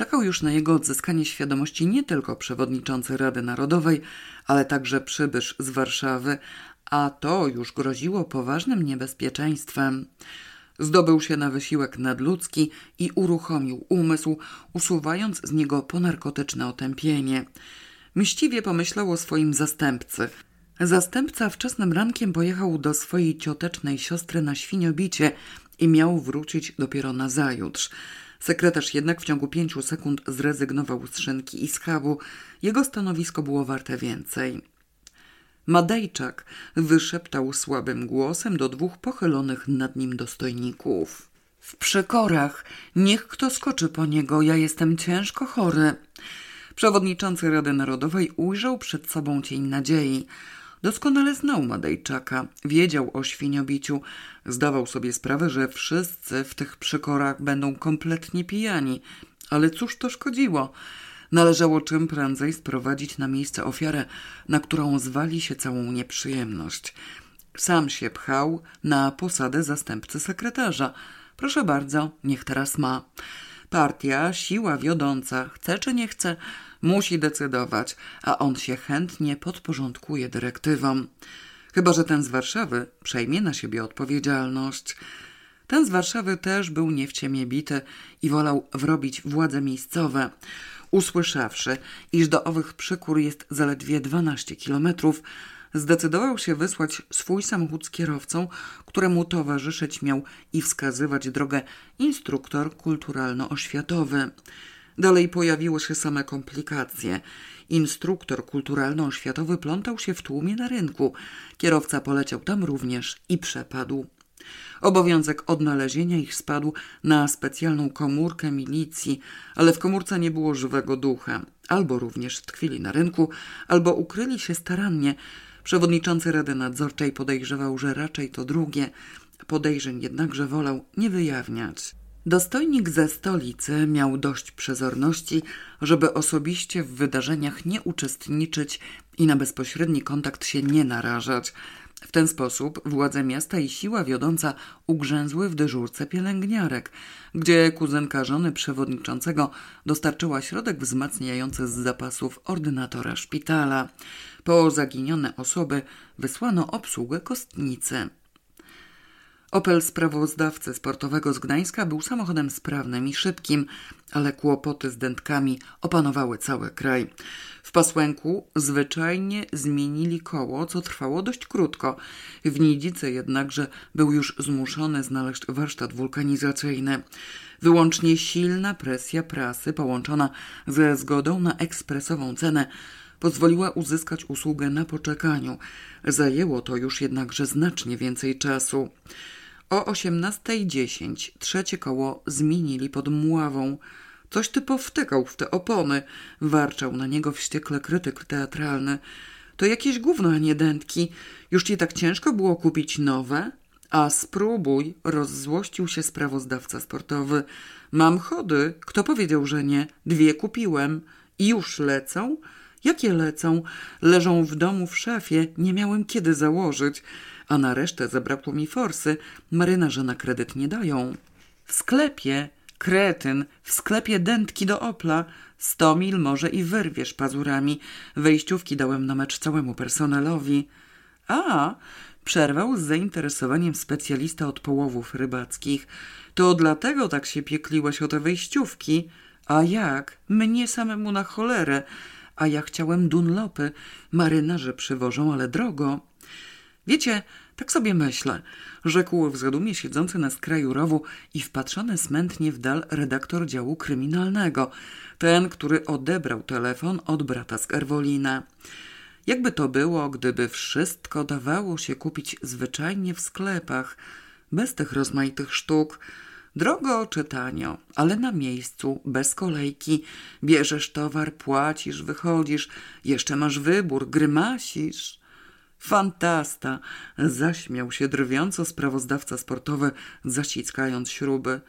czekał już na jego odzyskanie świadomości nie tylko przewodniczący Rady Narodowej, ale także przybysz z Warszawy, a to już groziło poważnym niebezpieczeństwem. Zdobył się na wysiłek nadludzki i uruchomił umysł, usuwając z niego ponarkotyczne otępienie. Mściwie pomyślał o swoim zastępcy. Zastępca wczesnym rankiem pojechał do swojej ciotecznej siostry na świniobicie i miał wrócić dopiero na zajutrz. Sekretarz jednak w ciągu pięciu sekund zrezygnował z szynki i schabu. Jego stanowisko było warte więcej. Madejczak wyszeptał słabym głosem do dwóch pochylonych nad nim dostojników. W przekorach, niech kto skoczy po niego, ja jestem ciężko chory. Przewodniczący Rady Narodowej ujrzał przed sobą cień nadziei. Doskonale znał Madejczaka, wiedział o świniobiciu, zdawał sobie sprawę, że wszyscy w tych przekorach będą kompletnie pijani. Ale cóż to szkodziło? Należało czym prędzej sprowadzić na miejsce ofiarę, na którą zwali się całą nieprzyjemność. Sam się pchał na posadę zastępcy sekretarza. Proszę bardzo, niech teraz ma. Partia, siła wiodąca, chce czy nie chce, musi decydować, a on się chętnie podporządkuje dyrektywom. Chyba, że ten z Warszawy przejmie na siebie odpowiedzialność. Ten z Warszawy też był nie w ciemię bity i wolał wrobić władze miejscowe. Usłyszawszy, iż do owych przykór jest zaledwie 12 kilometrów, zdecydował się wysłać swój samochód z kierowcą, któremu towarzyszyć miał i wskazywać drogę instruktor kulturalno-oświatowy. Dalej pojawiły się same komplikacje. Instruktor kulturalno-oświatowy plątał się w tłumie na rynku. Kierowca poleciał tam również i przepadł. Obowiązek odnalezienia ich spadł na specjalną komórkę milicji, ale w komórce nie było żywego ducha. Albo również tkwili na rynku, albo ukryli się starannie. Przewodniczący Rady Nadzorczej podejrzewał, że raczej to drugie. Podejrzeń jednakże wolał nie wyjawniać. Dostojnik ze stolicy miał dość przezorności, żeby osobiście w wydarzeniach nie uczestniczyć i na bezpośredni kontakt się nie narażać. W ten sposób władze miasta i siła wiodąca ugrzęzły w dyżurce pielęgniarek, gdzie kuzynka żony przewodniczącego dostarczyła środek wzmacniający z zapasów ordynatora szpitala. Po zaginione osoby wysłano obsługę kostnicy. Opel sprawozdawcy sportowego z Gdańska był samochodem sprawnym i szybkim, ale kłopoty z dętkami opanowały cały kraj. W Pasłęku zwyczajnie zmienili koło, co trwało dość krótko. W Nidzicy jednakże był już zmuszony znaleźć warsztat wulkanizacyjny. Wyłącznie silna presja prasy połączona ze zgodą na ekspresową cenę pozwoliła uzyskać usługę na poczekaniu. Zajęło to już jednakże znacznie więcej czasu. O 18.10 trzecie koło zmienili pod Mławą. Coś ty powtykał w te opony, warczał na niego wściekle krytyk teatralny. To jakieś gówno, a nie dętki. Już ci tak ciężko było kupić nowe? A spróbuj, rozzłościł się sprawozdawca sportowy. Mam chody. Kto powiedział, że nie? Dwie kupiłem. I już lecą? Jakie lecą? Leżą w domu w szafie. Nie miałem kiedy założyć a na resztę zabrakło mi forsy. Marynarze na kredyt nie dają. W sklepie, kretyn, w sklepie dętki do Opla. Sto mil może i wyrwiesz pazurami. Wejściówki dałem na mecz całemu personelowi. A, przerwał z zainteresowaniem specjalista od połowów rybackich. To dlatego tak się piekliłeś o te wejściówki. A jak? Mnie samemu na cholerę. A ja chciałem Dunlopy. Marynarze przywożą, ale drogo. Wiecie, tak sobie myślę, rzekł w zadumie siedzący na skraju rowu i wpatrzony smętnie w dal redaktor działu kryminalnego, ten, który odebrał telefon od brata z Erwolina. Jakby to było, gdyby wszystko dawało się kupić zwyczajnie w sklepach, bez tych rozmaitych sztuk, drogo czy tanio, ale na miejscu, bez kolejki, bierzesz towar, płacisz, wychodzisz, jeszcze masz wybór, grymasisz. Fantasta! Zaśmiał się drwiąco sprawozdawca sportowy, zaciskając śruby.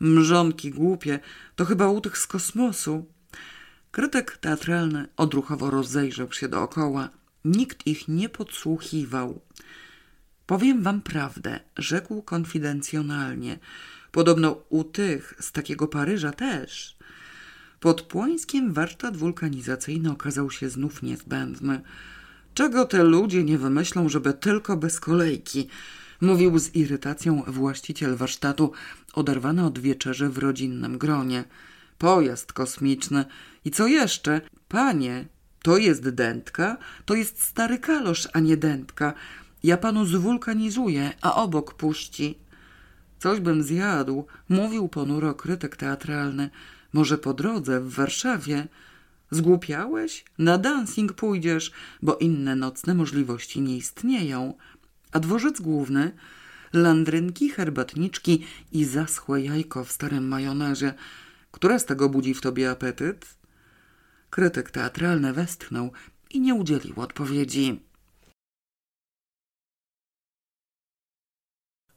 Mrzonki głupie, to chyba łódź z kosmosu. Krytyk teatralny odruchowo rozejrzał się dookoła. Nikt ich nie podsłuchiwał. Powiem wam prawdę, rzekł konfidencjonalnie. Podobno u tych z takiego Paryża też. Pod Płońskiem warsztat wulkanizacyjny okazał się znów niezbędny. Czego te ludzie nie wymyślą, żeby tylko bez kolejki? Mówił z irytacją właściciel warsztatu, oderwany od wieczerzy w rodzinnym gronie. Pojazd kosmiczny. I co jeszcze? Panie, to jest dętka, to jest stary kalosz, a nie dętka. Ja panu zwulkanizuję, a obok puści. Coś bym zjadł, mówił ponuro krytyk teatralny. Może po drodze w Warszawie. Zgłupiałeś? Na dancing pójdziesz, bo inne nocne możliwości nie istnieją. A dworzec główny? Landrynki, herbatniczki i zaschłe jajko w starym majonezie. Która z tego budzi w tobie apetyt? Krytyk teatralny westchnął i nie udzielił odpowiedzi.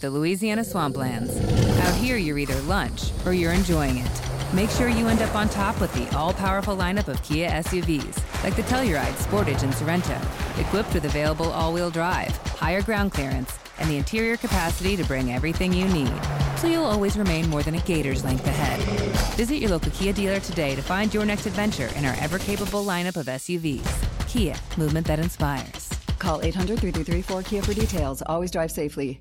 The Louisiana Swamplands. Out here, you're either lunch or you're enjoying it. Make sure you end up on top with the all-powerful lineup of Kia SUVs, like the Telluride, Sportage, and Sorrento, equipped with available all-wheel drive, higher ground clearance, and the interior capacity to bring everything you need. So you'll always remain more than a gator's length ahead. Visit your local Kia dealer today to find your next adventure in our ever-capable lineup of SUVs. Kia, movement that inspires. Call 800 333 4KIA for details. Always drive safely.